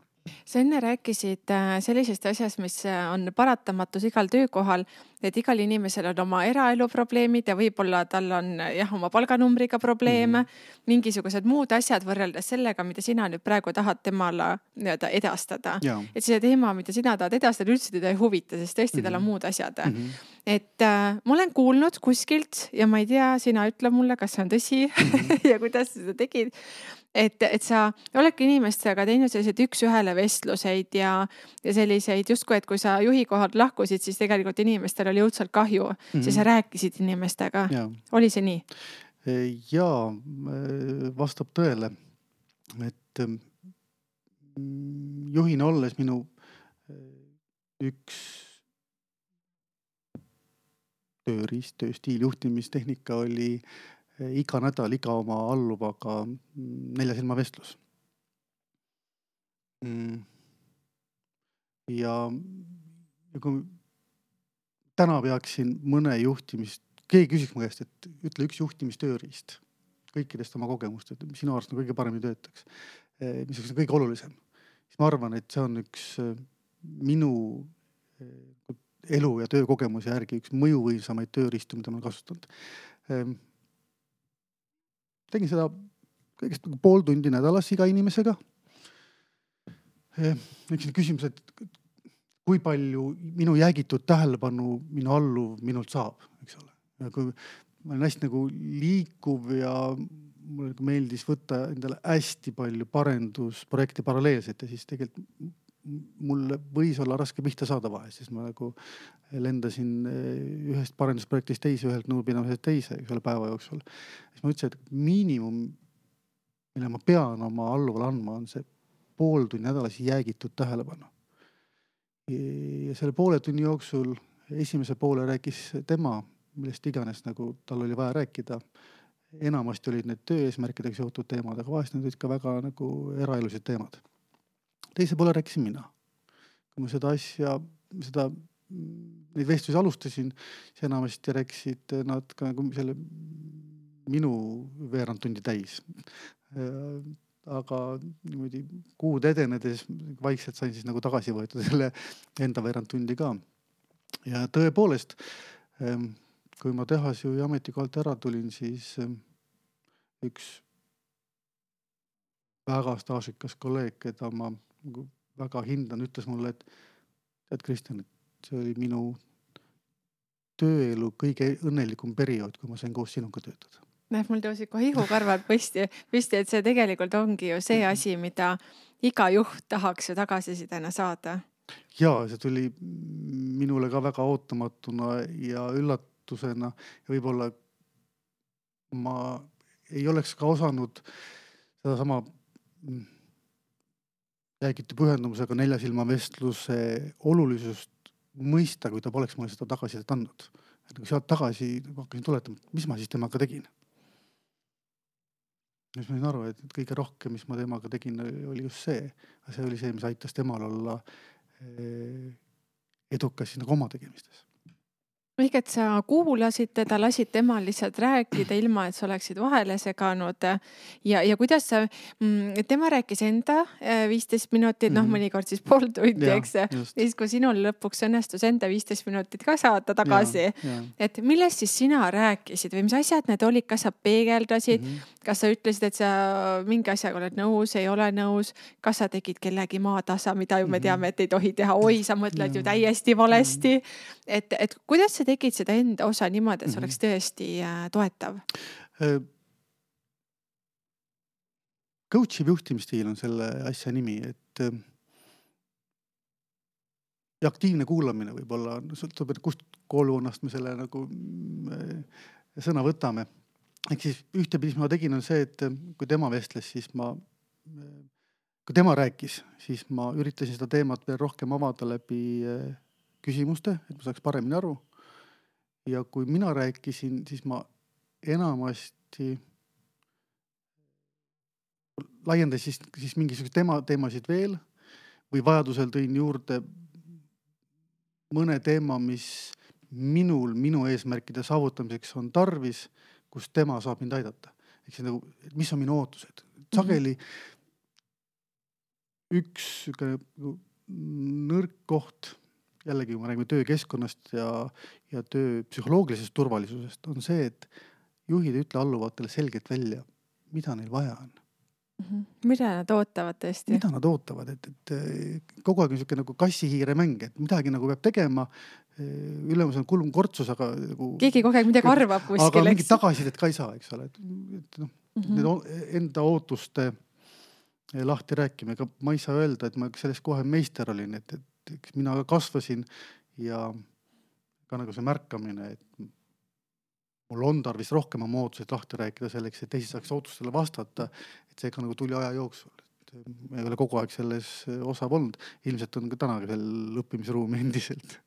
A: sa enne rääkisid äh, sellisest asjast, mis äh, on paratamatus igal töökohal, et igal inimesel on oma eraelu probleemid ja võib-olla tal on jah, oma palganumbriga probleeme mm, -hmm. mingisugused muud asjad võrreldes sellega, mida sina nüüd praegu tahad temale nii-öelda edastada. et see teema, mida sina tahad edastada, üldse teda ei huvita, sest tõesti mm -hmm. tal on mhm. muud asjad mm. -hmm. et äh, ma olen kuulnud kuskilt ja ma ei tea, sina ütle mulle, kas see on tõsi mm -hmm. ja kuidas sa seda tegid et, et sa oledki inimestega teinud selliseid üks-ühele vestluseid ja, ja selliseid justkui, et kui sa juhi kohalt lahkusid, siis tegelikult inimestel oli õudselt kahju mm, -hmm. siis sa rääkisid inimestega. oli see nii?
B: Ja vastab tõele, et mm, juhina olles minu e, üks tööriist, tööstiil, juhtimistehnika oli äh, iga nädal iga oma alluvaga nelja silma vestlus. Mm. ja, ja kui täna peaksin mõne juhtimist, keegi küsiks mu käest, et ütle üks juhtimistööriist kõikidest oma kogemustest, mis sinu arust nagu kõige paremini töötaks. Eh, mis oleks kõige olulisem, siis ma arvan, et see on üks eh, minu eh, elu ja töökogemuse järgi üks mõjuvõimsamaid tööriistu, mida ma olen kasutanud ehm, tegin seda kõigest nagu pool tundi nädalas iga inimesega. eks see küsimus, et kui palju minu jäägitud tähelepanu minu alluv minult saab, eks ole. kui ma olen hästi nagu liikuv ja mulle nagu meeldis võtta endale hästi palju parendusprojekte paralleelselt ja siis tegelikult mul võis olla raske pihta saada vahel, siis ma nagu lendasin eh, ühest parendusprojektist teise, ühelt nõupidamisest teise, eks ole, päeva jooksul. siis ma ütlesin, et miinimum, mille ma pean oma alluvale andma, on see pool tundi nädalas jäägitud tähelepanu. ja selle poole tunni jooksul esimese poole rääkis tema, millest iganes nagu tal oli vaja rääkida enamasti olid need töö eesmärkidega seotud teemad, aga vahest need olid ka väga nagu eraelulised teemad teise poole rääkisin mina. kui ma seda asja, seda, neid vestlusi alustasin, siis enamasti rääkisid nad ka nagu selle minu veerand tundi täis. aga niimoodi kuud edenedes vaikselt sain siis nagu tagasi võetud selle enda veerand tundi ka. ja tõepoolest, kui ma tehasjuhi ametikohalt ära tulin, siis üks väga staažikas kolleeg, keda ma nagu väga hindan, ütles mulle, et tead, Kristjan, et see oli minu tööelu kõige õnnelikum periood, kui ma sain koos sinuga töötada.
A: näed, mul tõusid kohe ihukarvad püsti, püsti, et see tegelikult ongi ju see asi, mida iga juht tahaks ju tagasisidena saada.
B: ja see tuli minule ka väga ootamatuna ja üllatusena ja võib-olla ma ei oleks ka osanud sedasama räägiti pühendumusega nelja silma vestluse olulisust mõista, kui ta poleks mulle seda tagasisidet andnud. et nagu sealt tagasi hakkasin tuletama, mis ma siis temaga tegin. ja siis ma sain aru, et kõige rohkem, mis ma temaga tegin, oli just see, see oli see, mis aitas temal olla eh, edukas siis nagu oma tegemistes.
A: Ehk et sa kuulasid teda, lasid temal lihtsalt rääkida, ilma et sa oleksid vahele seganud. ja, ja kuidas sa, mm, tema rääkis enda äh, viisteist minutit, noh,
B: Mhm.
A: mõnikord siis pool tundi, eks. ja siis, kui sinul lõpuks õnnestus enda viisteist minutit ka saata tagasi, et millest siis sina rääkisid või mis asjad need olid, kas sa peegeldasid mm,
B: Mhm.
A: -hmm. kas sa ütlesid, et sa mingi asjaga oled nõus, ei ole nõus, kas sa tegid kellegi maatasa, mida ju me
B: Mhm.
A: teame, et ei tohi teha, oi, sa mõtled ju
B: Jaa.
A: täiesti valesti. et, et kuidas sa tegid seda enda osa niimoodi, et see
B: Mhm.
A: oleks tõesti äh, toetav?
B: Coach iv juhtimisstiil on selle asja nimi, et äh, ja aktiivne kuulamine võib-olla sõltub, et kust koolkonnast me selle nagu sõna võtame. ehk siis ühtepidi, mis ma tegin, on see, et äh, kui tema vestles, siis ma, kui tema rääkis, siis ma üritasin seda teemat veel rohkem avada läbi äh, küsimuste, et ma saaks paremini aru. Ja kui mina rääkisin, siis ma enamasti laiendas siis, siis mingisuguseid tema teemasid veel või vajadusel tõin juurde mõne teema, mis minul, minu eesmärkide saavutamiseks on tarvis, kus tema saab mind aidata. ehk siis nagu, mis on minu ootused. sageli üks sihuke nagu nõrk koht, jällegi, kui me räägime töökeskkonnast ja, ja töö psühholoogilisest turvalisusest, on see, et juhid ei ütle alluvatele selgelt välja, mida neil vaja on
A: Mhm. mida nad ootavad tõesti?
B: mida nad ootavad, et, et kogu aeg on sihuke nagu kassi-hiire mäng, et midagi nagu peab tegema. ülemus on kulm kortsus, aga nagu.
A: keegi kogu aeg midagi arvab kuskil,
B: aga mingit tagasisidet ka ei saa, eks ole, et, et noh mm -hmm. Need enda ootuste lahti rääkima, ega ma ei saa öelda, et ma selles kohe meister olin, et, et eks mina ka kasvasin ja ka nagu see märkamine, et mul on tarvis rohkem oma ootused lahti rääkida selleks, et teised saaks ootustele vastata. et see ka nagu tuli aja jooksul, et ma ei ole kogu aeg selles osav olnud, ilmselt on ka täna veel õppimisruumi endiselt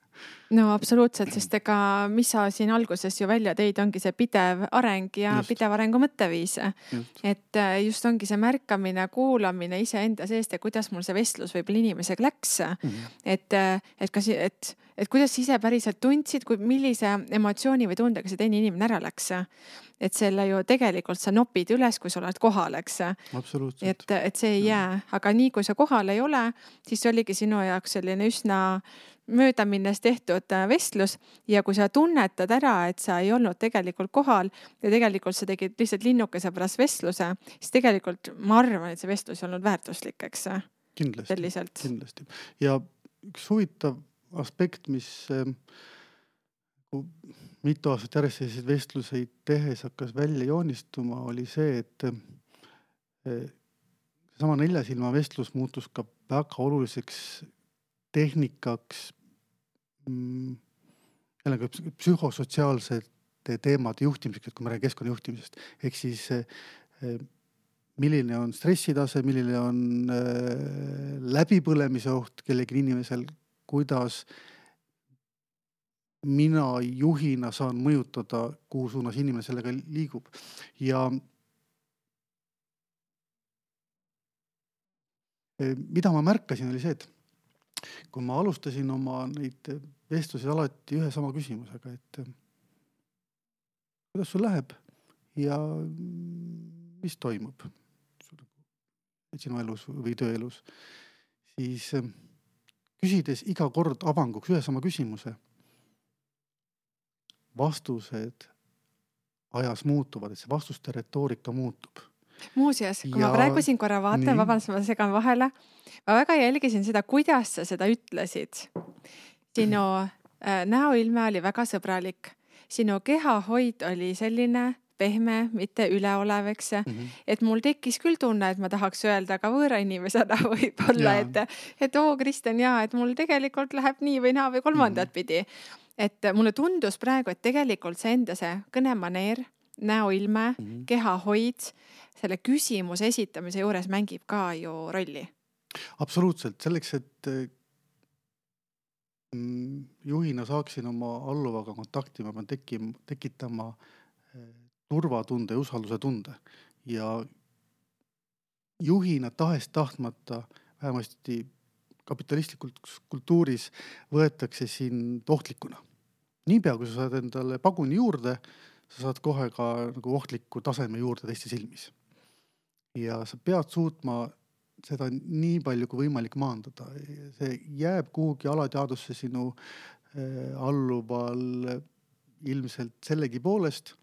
A: no absoluutselt, sest ega, mis sa siin alguses ju välja tõid, ongi see pidev areng ja just. pidev arengu mõtteviis. et äh, just ongi see märkamine, kuulamine iseenda seest ja kuidas mul see vestlus võib-olla inimesega läks mm. -hmm. et, äh, et kas, et, et kuidas sa ise päriselt tundsid, kui, millise emotsiooni või tundega see teine inimene ära läks. et selle ju tegelikult sa nopid üles, kui sa oled kohal, eks. et, et see ei jää, aga nii kui sa kohal ei ole, siis see oligi sinu jaoks selline üsna möödaminnes tehtud vestlus ja kui sa tunnetad ära, et sa ei olnud tegelikult kohal ja tegelikult sa tegid lihtsalt linnukese pärast vestluse, siis tegelikult ma arvan, et see vestlus ei olnud väärtuslik, eks.
B: kindlasti, kindlasti ja üks huvitav aspekt, mis äh, mitu aastat järjest selliseid vestluseid tehes hakkas välja joonistuma, oli see, et äh, seesama nelja silma vestlus muutus ka väga oluliseks tehnikaks jällegi psühhosotsiaalsete teemade juhtimiseks, et kui me räägime keskkonna juhtimisest, ehk siis eh, milline on stressitase, milline on eh, läbipõlemise oht kellelgi inimesel, kuidas mina juhina saan mõjutada, kuhu suunas inimene sellega liigub. Ja eh, mida ma märkasin, oli see, et kui ma alustasin oma neid vestlusi alati ühe sama küsimusega, et kuidas sul läheb? Ja mis toimub sinu elus või tööelus, siis küsides iga kord avanguks ühe sama küsimuse, vastused ajas muutuvad, et see vastuste retoorika muutub
A: muuseas, kui ja... ma praegu siin korra vaatan, vabandust, ma segan vahele. ma väga jälgisin seda, kuidas sa seda ütlesid. sinu äh, näoilme oli väga sõbralik, sinu kehahoid oli selline pehme, mitte üleolev, eks mm. -hmm. et mul tekkis küll tunne, et ma tahaks öelda ka võõra inimesena võib-olla, et, et oo, Kristjan, ja et mul tegelikult läheb nii või naa või kolmandat mm -hmm. pidi. et mulle tundus praegu, et tegelikult see enda see kõnemaneer, näoilme mm, -hmm. kehahoid selle küsimuse esitamise juures mängib ka ju rolli.
B: absoluutselt, selleks, et juhina saaksin oma alluvaga kontakti, ma pean tekima, tekitama turvatunde ja usalduse tunde ja juhina tahes-tahtmata, vähemasti kapitalistlikus kultuuris võetakse sind ohtlikuna. niipea kui sa saad endale paguni juurde, sa saad kohe ka nagu ohtliku taseme juurde teiste silmis. Ja sa pead suutma seda nii palju kui võimalik maandada, see jääb kuhugi alateadvusse sinu äh, alluval ilmselt sellegipoolest.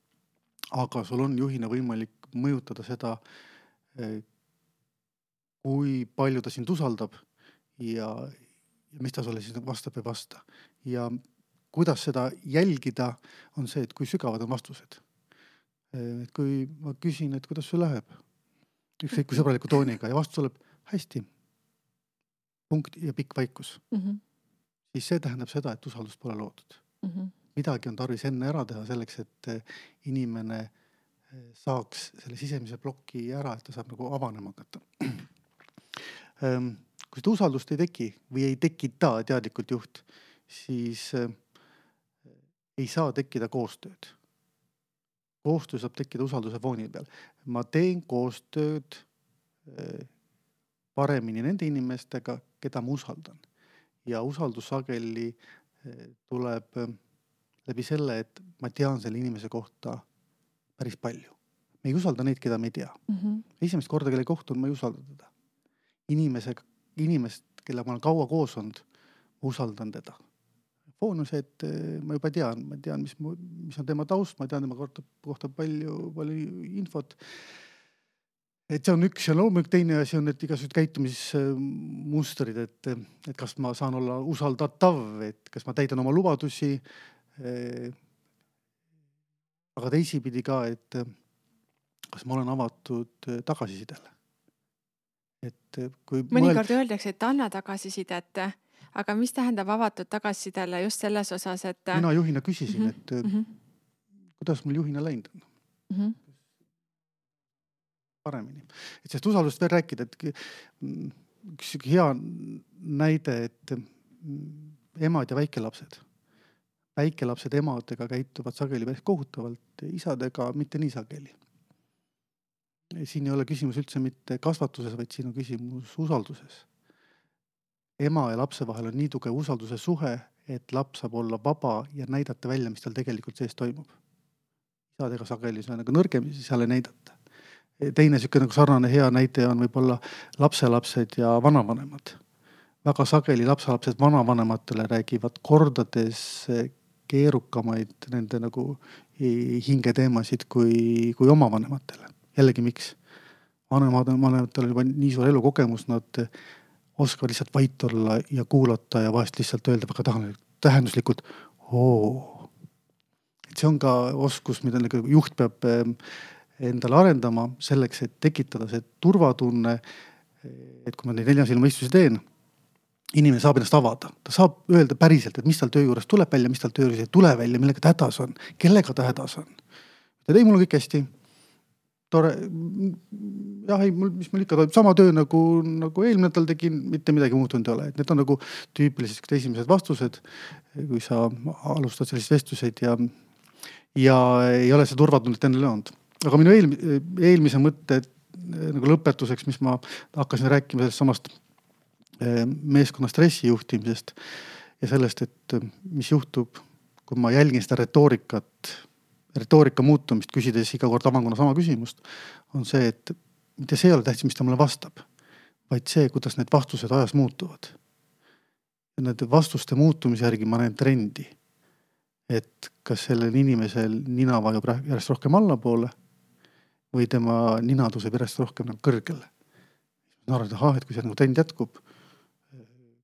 B: aga sul on juhina võimalik mõjutada seda, äh, kui palju ta sind usaldab ja, ja mis ta sulle siis vastab või ei vasta ja kuidas seda jälgida, on see, et kui sügavad on vastused. et kui ma küsin, et kuidas sul läheb, ükskõik kui sõbraliku tooniga ja vastus tuleb hästi. punkt ja pikk vaikus mm. -hmm. siis see tähendab seda, et usaldust pole loodud mm. -hmm. midagi on tarvis enne ära teha selleks, et eh, inimene eh, saaks selle sisemise ploki ära, et ta saab nagu avanema hakata ehm, kui seda usaldust ei teki või ei tekita teadlikult juht, siis äh, ei saa tekkida koostööd. koostöö saab tekkida usalduse fooni peal. Ma teen koostööd äh, paremini nende inimestega, keda ma usaldan ja usaldus sageli äh, tuleb läbi selle, et ma tean selle inimese kohta päris palju. me ei usalda neid, keda me ei tea mm. -hmm. esimest korda, kellega kohtun, ma ei usalda teda. inimesega inimest, kellega ma olen kaua koos olnud, ma usaldan teda. Foon on see, et eh, ma juba tean, ma tean, mis, mis on tema taust, ma tean tema kohta, kohta palju, palju infot. et see on üks ja loomulikult teine asi on, et igasugused käitumismustrid, et, et kas ma saan olla usaldatav, et kas ma täidan oma lubadusi. Eh, aga teisipidi ka, et kas ma olen avatud tagasisidele
A: et eh, kui mõnikord mõeld... öeldakse, et anna tagasisidet, aga mis tähendab avatud tagasisidele just selles osas, et.
B: mina juhina küsisin mm, -hmm. et mm -hmm. kuidas mul juhina läinud on mm. -hmm. paremini, et sellest usaldust veel rääkida, et mm, üks sihuke hea näide, et mm, emad ja väikelapsed. väikelapsed emadega käituvad sageli päris kohutavalt, isadega mitte nii sageli siin ei ole küsimus üldse mitte kasvatuses, vaid siin on küsimus usalduses. Ema ja lapse vahel on nii tugev usalduse suhe, et laps saab olla vaba ja näidata välja, mis tal tegelikult sees toimub. isadega sageli see on nagu nõrgem, seal ei näidata. teine sihuke nagu sarnane hea näide on võib-olla lapselapsed ja vanavanemad. väga sageli lapselapsed vanavanematele räägivad kordades keerukamaid nende nagu hingeteemasid kui, kui oma vanematele jällegi, miks? vanemad, vanematel on juba nii suur elukogemus, nad oskavad lihtsalt vait olla ja kuulata ja vahest lihtsalt öelda väga tähenduslikult oo. et see on ka oskus, mida nagu juht peab endale arendama selleks, et tekitada see turvatunne. et kui ma neid nelja silma istusi teen, inimene saab ennast avada, ta saab öelda päriselt, et mis tal töö juures tuleb välja, mis tal töö juures ei tule välja, millega ta hädas on, kellega ta hädas on. ta tõi mulle kõik hästi tore. jah, ei mul, mis mul ikka toimub, sama töö nagu, nagu eelmine nädal tegin, mitte midagi muutunud ei ole, et need on nagu tüüpilised esimesed vastused. kui sa alustad selliseid vestluseid ja, ja ei ole seda turvatunnet endale olnud. aga minu eel, eelmise mõtte nagu lõpetuseks, mis ma hakkasin rääkima sellest samast eh, meeskonna stressi juhtimisest ja sellest, et mis juhtub, kui ma jälgin seda retoorikat retoorika muutumist, küsides iga kord avanguna sama küsimust, on see, et mitte see ei ole tähtis, mis ta mulle vastab, vaid see, kuidas need vastused ajas muutuvad. ja nende vastuste muutumise järgi ma näen trendi. et kas sellel inimesel nina vajub järjest rohkem allapoole või tema nina tõuseb järjest rohkem nagu kõrgele. ma arvan, et ahah, et kui see nagu trend jätkub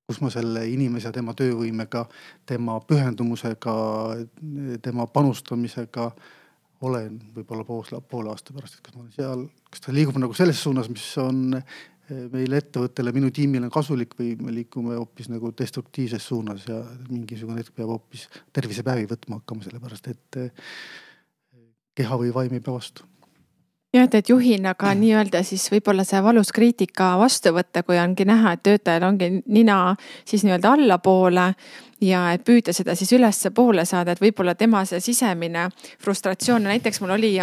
B: kus ma selle inimese, tema töövõimega, tema pühendumusega, tema panustamisega olen võib-olla pool, poole aasta pärast, et kas ma olen seal, kas ta liigub nagu selles suunas, mis on eh, meile ettevõttele, minu tiimile kasulik või me liigume hoopis nagu destruktiivses suunas ja mingisugune hetk peab hoopis tervisepäevi võtma hakkama, sellepärast et eh, keha või vaim ei pea vastu
A: jah, et, et juhina ka nii-öelda siis võib-olla see valus kriitika vastu võtta, kui ongi näha, et töötajal ongi nina siis nii-öelda allapoole ja et püüda seda siis ülespoole saada, et võib-olla tema see sisemine frustratsioon, näiteks mul oli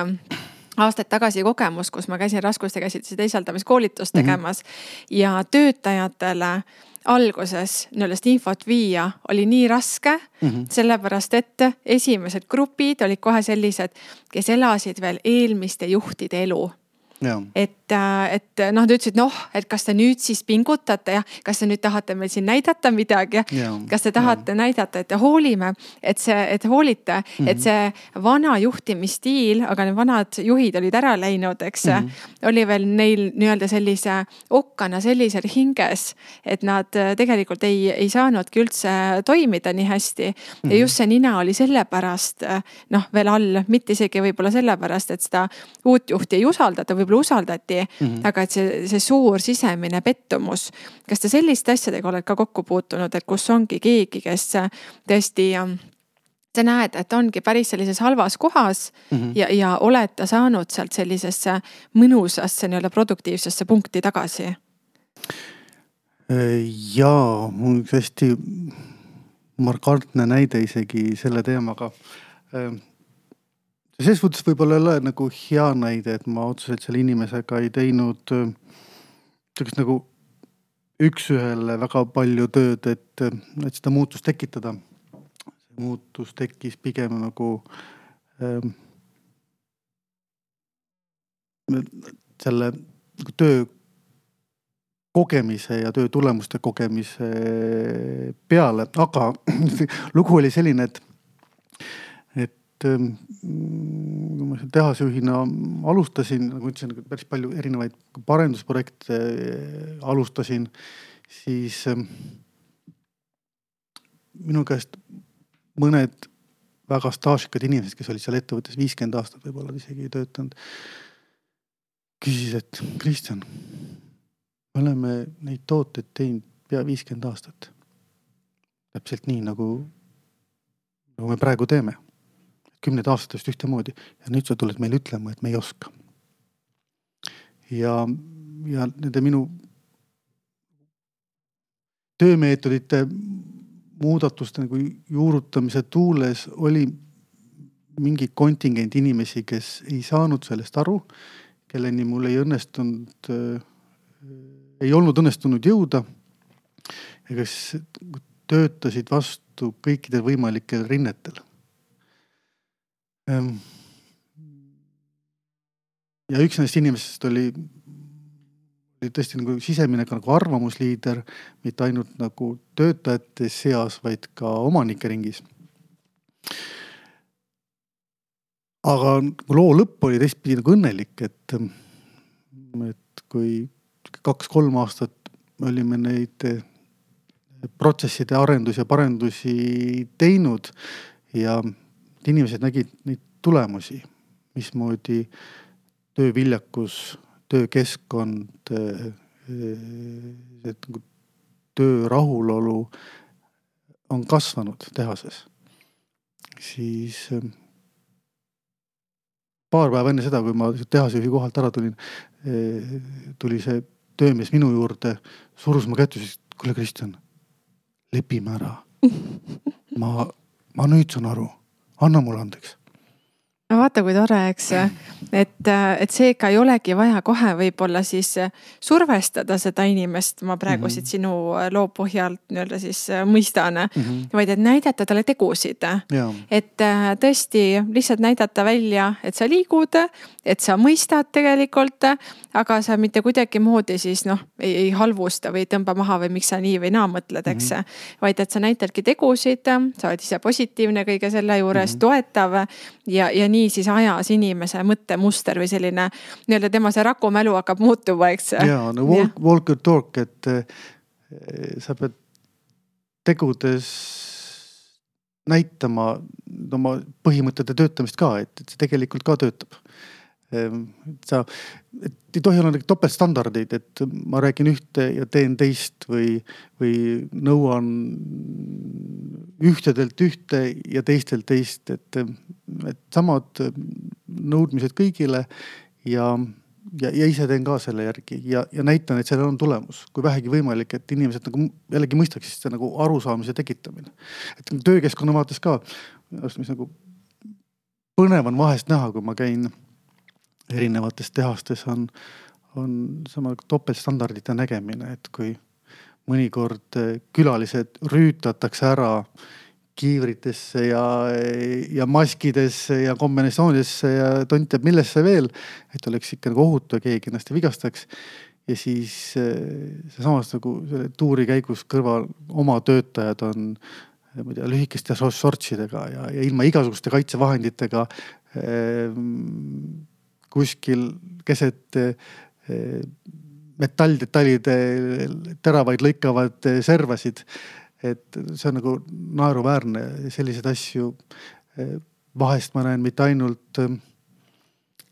A: aastaid tagasi kogemus, kus ma käisin raskuste käsitsi teisaldamiskoolitust mhm. tegemas mm -hmm. ja töötajatele alguses nii-öelda seda infot viia oli nii raske mm, -hmm. sellepärast et esimesed grupid olid kohe sellised, kes elasid veel eelmiste juhtide elu et, äh, et noh, nad ütlesid, noh, et kas te nüüd siis pingutate ja kas te nüüd tahate meil siin näidata midagi ja kas te tahate ja. näidata, et te hoolime, et see, et hoolite mm, -hmm. et mhm. see vana juhtimisstiil, aga need vanad juhid olid ära läinud, eks mm. -hmm. oli veel neil nii-öelda sellise okkana sellisel hinges, et nad äh, tegelikult ei, ei saanudki üldse toimida nii hästi mm. -hmm. ja just see nina oli sellepärast äh, noh, veel all, mitte isegi võib-olla sellepärast, et seda uut juhti ei usaldata, võib-olla võib-olla usaldati mm, -hmm. aga et see, see suur sisemine pettumus. kas te selliste asjadega olete ka kokku puutunud, et kus ongi keegi, kes tõesti ähm, sa näed, et ongi päris sellises halvas kohas mm -hmm. ja, ja oled ta saanud sealt sellisesse mõnusasse nii-öelda produktiivsesse punkti tagasi?
B: ja mul üks hästi markantne näide isegi selle teemaga selles mõttes võib-olla ei ole nagu hea näide, et ma otseselt selle inimesega ei teinud äh, sihukest nagu üks-ühele väga palju tööd, et, et seda muutust tekitada. muutus tekkis pigem nagu ähm, selle nagu töö kogemise ja töö tulemuste kogemise peale, aga lugu oli selline, et et kui ma seal tehasjuhina alustasin, nagu ma ütlesin, päris palju erinevaid parendusprojekte äh, alustasin, siis ähm, minu käest mõned väga staažikad inimesed, kes olid seal ettevõttes viiskümmend aastat võib-olla isegi töötanud, küsisid, et Kristjan, me oleme neid tooteid teinud pea viiskümmend aastat. täpselt nii nagu, nagu me praegu teeme kümneid aastatest ühtemoodi. Ja nüüd sa tuled meile ütlema, et me ei oska. ja, ja nende minu töömeetodite muudatuste nagu juurutamise tuules oli mingi kontingent inimesi, kes ei saanud sellest aru, kelleni mul ei õnnestunud äh,, ei olnud õnnestunud jõuda. Ja kes töötasid vastu kõikidel võimalikel rinnetel ja üks nendest inimestest oli, oli tõesti nagu sisemine ka nagu arvamusliider, mitte ainult nagu töötajate seas, vaid ka omanike ringis. aga loo lõpp oli teistpidi nagu õnnelik, et, et kui kaks-kolm aastat me olime neid protsesside arendusi ja parendusi teinud ja inimesed nägid neid tulemusi, mismoodi tööviljakus, töökeskkond, nagu töö rahulolu on kasvanud tehases. siis ähm, paar päeva enne seda, kui ma tehasjuhi kohalt ära tulin, äh, tuli see töömees minu juurde, surus mu kätt ja ütles, kuule Kristjan, lepime ära. ma, ma nüüd saan aru anna mulle andeks
A: no vaata, kui tore, eks, et, et seega ei olegi vaja kohe võib-olla siis survestada seda inimest, ma praegu mm -hmm. siit sinu loo põhjalt nii-öelda siis mõistan mm, -hmm. vaid et näidata talle tegusid. et äh, tõesti lihtsalt näidata välja, et sa liigud, et sa mõistad tegelikult, aga sa mitte kuidagimoodi siis noh, ei halvusta või ei tõmba maha või miks sa nii või naa mõtled, eks mm. -hmm. vaid et sa näitadki tegusid, sa oled ise positiivne kõige selle juures mm, -hmm. toetav ja, ja nii siis ajas inimese mõttemuster või selline nii-öelda tema see rakumälu hakkab muutuma, eks.
B: ja no walk, walk your talk, et eh, sa pead tegudes näitama oma põhimõtete töötamist ka, et, et see tegelikult ka töötab sa, et ei tohi olla topeltstandardeid, et ma räägin ühte ja teen teist või, või nõuan ühtedelt ühte ja teistelt teist, et, et samad nõudmised kõigile ja, ja, ja ise teen ka selle järgi ja, ja näitan, et sellel on tulemus, kui vähegi võimalik, et inimesed nagu jällegi mõistaksid seda nagu arusaamise tekitamine. et töökeskkonna vaates ka, mis nagu põnev on vahest näha, kui ma käin erinevates tehastes on, on sama topeltstandardite nägemine, et kui mõnikord külalised rüütatakse ära kiivritesse ja, ja maskidesse ja kombinatsioonidesse ja tont teab millesse veel. et oleks ikka nagu ohutu ja keegi ennast ei vigastaks. ja siis seesamas nagu selle tuuri käigus kõrval oma töötajad on ma ei tea, lühikeste shortsidega ja, ja ilma igasuguste kaitsevahenditega kuskil keset metalldetailide teravaid lõikavad servasid et see on nagu naeruväärne, selliseid asju vahest ma näen mitte ainult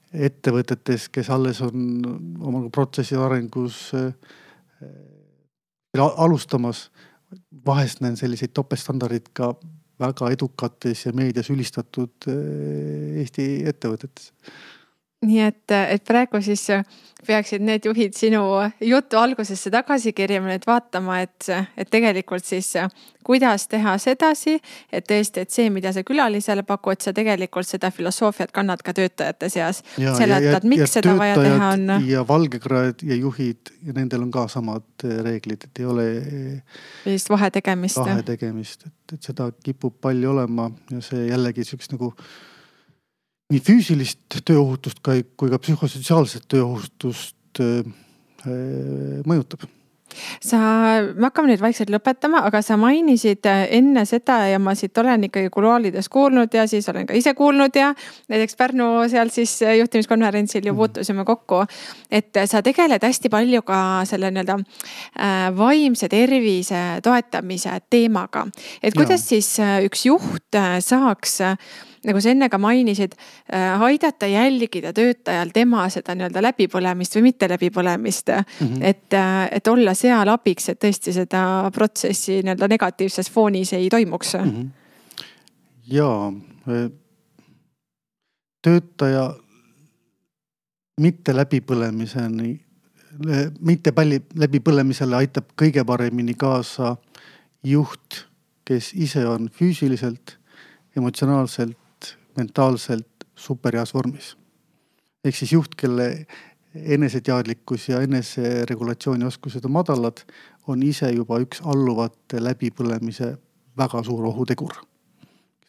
B: ettevõtetes, kes alles on oma protsessi arengus alustamas. vahest näen selliseid topeltstandardeid ka väga edukates ja meedias ülistatud Eesti ettevõtetes
A: nii et, et praegu siis peaksid need juhid sinu jutu algusesse tagasi kirjama, nüüd vaatama, et, et tegelikult siis kuidas teha sedasi, et tõesti, et see, mida sa külalisele pakud, sa tegelikult seda filosoofiat kannad ka töötajate seas. seletad, miks seda vaja teha on.
B: ja valgekraed ja juhid ja nendel on ka samad reeglid, et ei ole.
A: sellist vahetegemist.
B: vahetegemist, et, et seda kipub palju olema ja see jällegi sihukest nagu nii füüsilist tööohutust kui ka psühhosotsiaalset tööohutust äh, äh, mõjutab
A: sa, me hakkame nüüd vaikselt lõpetama, aga sa mainisid äh, enne seda ja ma siit olen ikkagi kuluaalides kuulnud ja siis olen ka ise kuulnud ja näiteks Pärnu seal siis juhtimiskonverentsil ju mhm. puutusime kokku. et sa tegeled hästi palju ka selle nii-öelda vaimse tervise toetamise teemaga. et kuidas ja. siis üks juht saaks nagu sa enne ka mainisid, äh, aidata jälgida töötajal tema seda nii-öelda läbipõlemist või mitte läbipõlemist mm. -hmm. et, äh, et olla seal abiks, et tõesti seda protsessi nii-öelda negatiivses foonis ei toimuks mm. -hmm.
B: ja äh, töötaja mitte läbipõlemiseni, mitte palli läbipõlemisele aitab kõige paremini kaasa juht, kes ise on füüsiliselt, emotsionaalselt mentaalselt superheas vormis. ehk siis juht, kelle eneseteadlikkus ja eneseregulatsiooni oskused on madalad, on ise juba üks alluvate läbipõlemise väga suur ohutegur.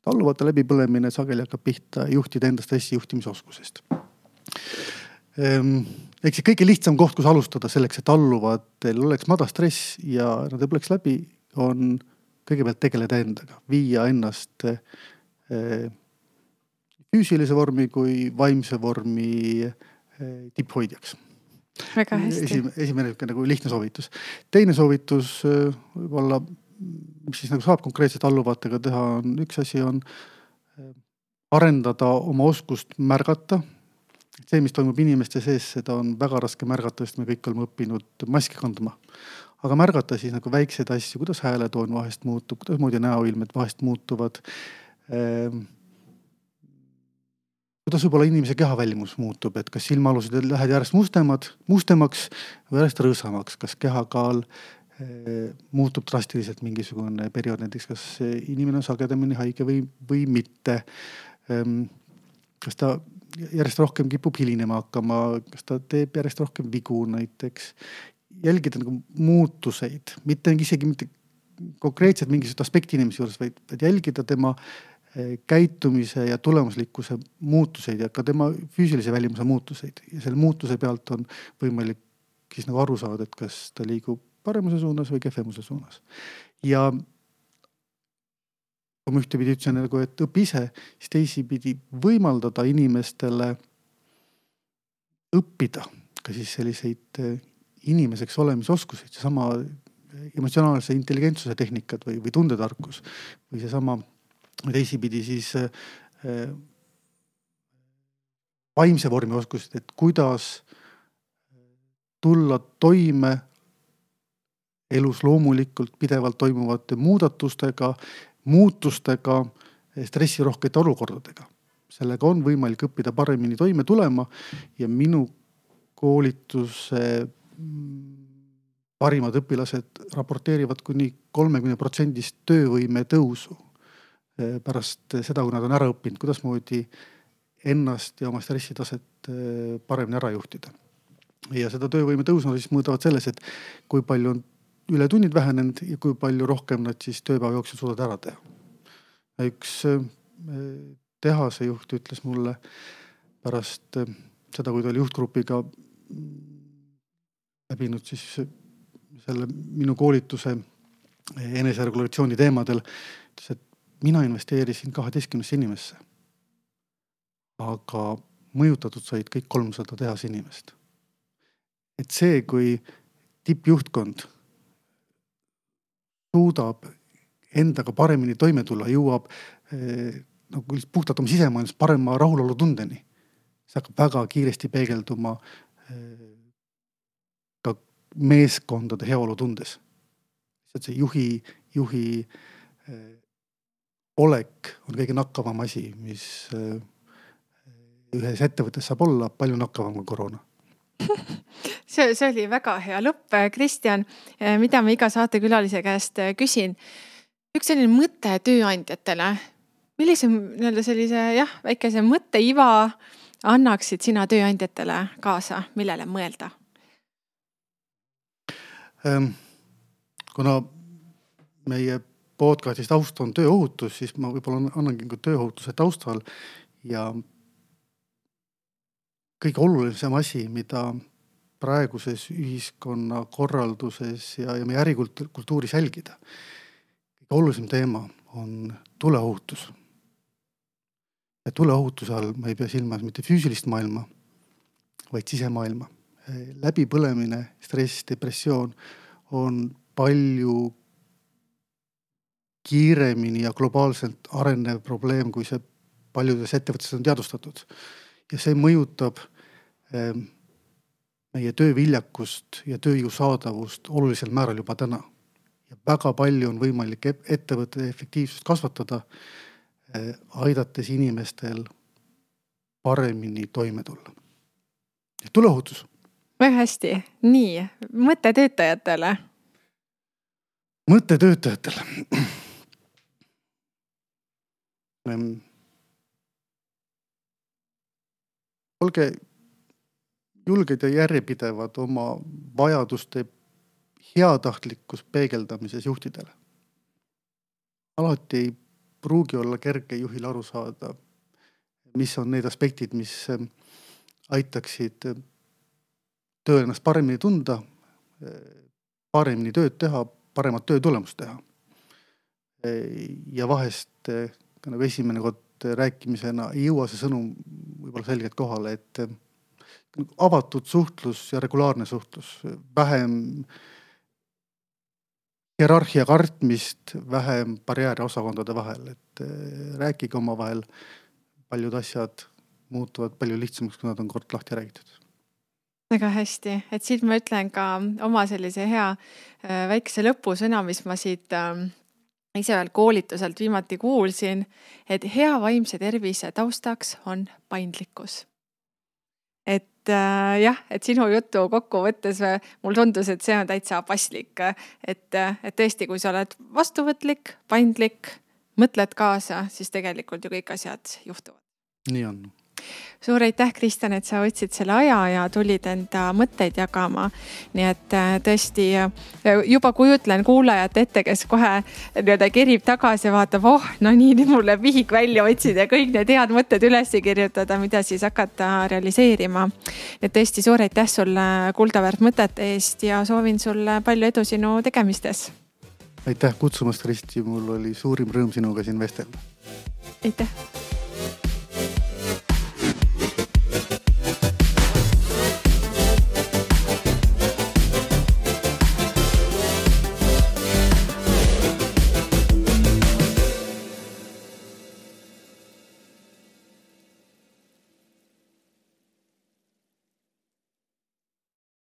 B: alluvate läbipõlemine sageli hakkab pihta juhtide enda stressijuhtimisoskusest. Ehm, ehk siis kõige lihtsam koht, kus alustada selleks, et alluvatel oleks madal stress ja nad ei põleks läbi, on kõigepealt tegeleda endaga, viia ennast eh, füüsilise vormi kui vaimse vormi eh, tipphoidjaks.
A: väga hästi.
B: esimene, esimene niisugune nagu lihtne soovitus. teine soovitus eh, võib-olla, mis siis nagu saab konkreetselt alluvatega teha, on üks asi on eh, arendada oma oskust märgata. see, mis toimub inimeste sees, seda on väga raske märgata, sest me kõik oleme õppinud maski kandma. aga märgata siis nagu väikseid asju, kuidas hääletoon vahest muutub, kuidasmoodi näoilmed vahest muutuvad kuidas võib-olla inimese kehavälimus muutub, et kas silmaalused lähevad järjest mustemad, mustemaks või järjest rõõsamaks, kas kehakaal eh, muutub drastiliselt mingisugune periood, näiteks kas inimene on sagedamini haige või, või mitte ehm,. kas ta järjest rohkem kipub hilinema hakkama, kas ta teeb järjest rohkem vigu näiteks. jälgida nagu muutuseid, mitte isegi mitte konkreetselt mingisugust aspekti inimese juures, vaid, jälgida tema Eh, käitumise ja tulemuslikkuse muutuseid ja ka tema füüsilise välimuse muutuseid ja selle muutuse pealt on võimalik siis nagu aru saada, et kas ta liigub paremuse suunas või kehvemuse suunas. ja kui ma ühtepidi ütlesin nagu, et õpi ise, siis teisipidi võimaldada inimestele õppida ka siis selliseid eh, inimeseks olemise oskuseid, seesama emotsionaalse intelligentsuse tehnikad või, või tundetarkus või seesama teisipidi siis äh, vaimse vormi oskused, et kuidas tulla toime elus loomulikult pidevalt toimuvate muudatustega, muutustega, stressirohkete olukordadega. sellega on võimalik õppida paremini toime tulema ja minu koolituse parimad õpilased raporteerivad kuni kolmekümne protsendist töövõime tõusu Eh, pärast seda, kui nad on ära õppinud, kuidasmoodi ennast ja oma stressitaset eh, paremini ära juhtida. ja seda töövõime tõusu siis mõõdavad selles, et kui palju on ületunnid vähenenud ja kui palju rohkem nad siis tööpäeva jooksul suudavad ära teha. üks tehase juht ütles mulle pärast seda, kui ta oli juhtgrupiga läbinud siis selle minu koolituse eneseregulatsiooni teemadel, ütles, et mina investeerisin kaheteistkümnesse inimesse. aga mõjutatud said kõik kolmsada tehase inimest. et see, kui tippjuhtkond suudab endaga paremini toime tulla, jõuab eh, nagu puhtalt oma sisemaailmas parema rahulolutundeni. see hakkab väga kiiresti peegelduma eh, ka meeskondade heaolutundes. lihtsalt see juhi, juhi eh, olek on kõige nakkavam asi, mis ühes ettevõttes saab olla palju nakkavam kui koroona
A: see, see oli väga hea lõpp, Kristjan, mida ma iga saatekülalise käest küsin. üks selline mõte tööandjatele. millise nii-öelda sellise jah, väikese mõtteiva annaksid sina tööandjatele kaasa, millele mõelda?
B: Ehm, kuna meie podcast'i taust on tööohutus, siis ma võib-olla annangi nagu tööohutuse taustal ja kõige olulisem asi, mida praeguses ühiskonnakorralduses ja, ja meie ärikultuuris jälgida. kõige olulisem teema on tuleohutus. ja tuleohutuse all ma ei pea silmas mitte füüsilist maailma, vaid sisemaailma. läbipõlemine, stress, depressioon on palju kiiremini ja globaalselt arenev probleem, kui see paljudes ettevõtetes on teadvustatud ja see mõjutab ehm, meie tööviljakust ja tööjõu saadavust olulisel määral juba täna. ja väga palju on võimalik ettevõtte efektiivsust kasvatada, eh, aidates inimestel paremini toime tulla. tuleohutus.
A: väga hästi, nii mõte töötajatele.
B: mõte töötajatele olge julged ja järjepidevad oma vajaduste heatahtlikkus peegeldamises juhtidele. alati ei pruugi olla kerge juhil aru saada, mis on need aspektid, mis ähm, aitaksid äh, tööl ennast paremini tunda, äh, paremini tööd teha, paremat töö tulemust teha. Äh, ja vahest nagu esimene kord rääkimisena ei jõua see sõnum võib-olla selgelt kohale, et avatud suhtlus ja regulaarne suhtlus, vähem hierarhia kartmist, vähem barjääre osakondade vahel, et eh, rääkige omavahel. paljud asjad muutuvad palju lihtsamaks, kui nad on kord lahti räägitud
A: väga hästi, et siit ma ütlen ka oma sellise hea väikese lõpusõna, mis ma siit äh, ise veel koolituselt viimati kuulsin, et hea vaimse tervise taustaks on paindlikkus et äh, jah, et sinu jutu kokkuvõttes mulle tundus, et see on täitsa paslik, et, et tõesti, kui sa oled vastuvõtlik, paindlik, mõtled kaasa, siis tegelikult ju kõik asjad juhtuvad.
B: nii on
A: suur aitäh, Kristjan, et sa võtsid selle aja ja tulid enda mõtteid jagama. nii et äh, tõesti äh, juba kujutlen kuulajat ette, kes kohe nii-öelda kerib tagasi ja vaatab, oh, no nii, nüüd mul läheb vihik välja otsida ja kõik need head mõtted üles kirjutada, mida siis hakata realiseerima. et tõesti suur aitäh sulle kuldaväärt mõtete eest ja soovin sulle palju edu sinu tegemistes.
B: aitäh kutsumast, Kristi, mul oli suurim rõõm sinuga siin vestelda.
A: aitäh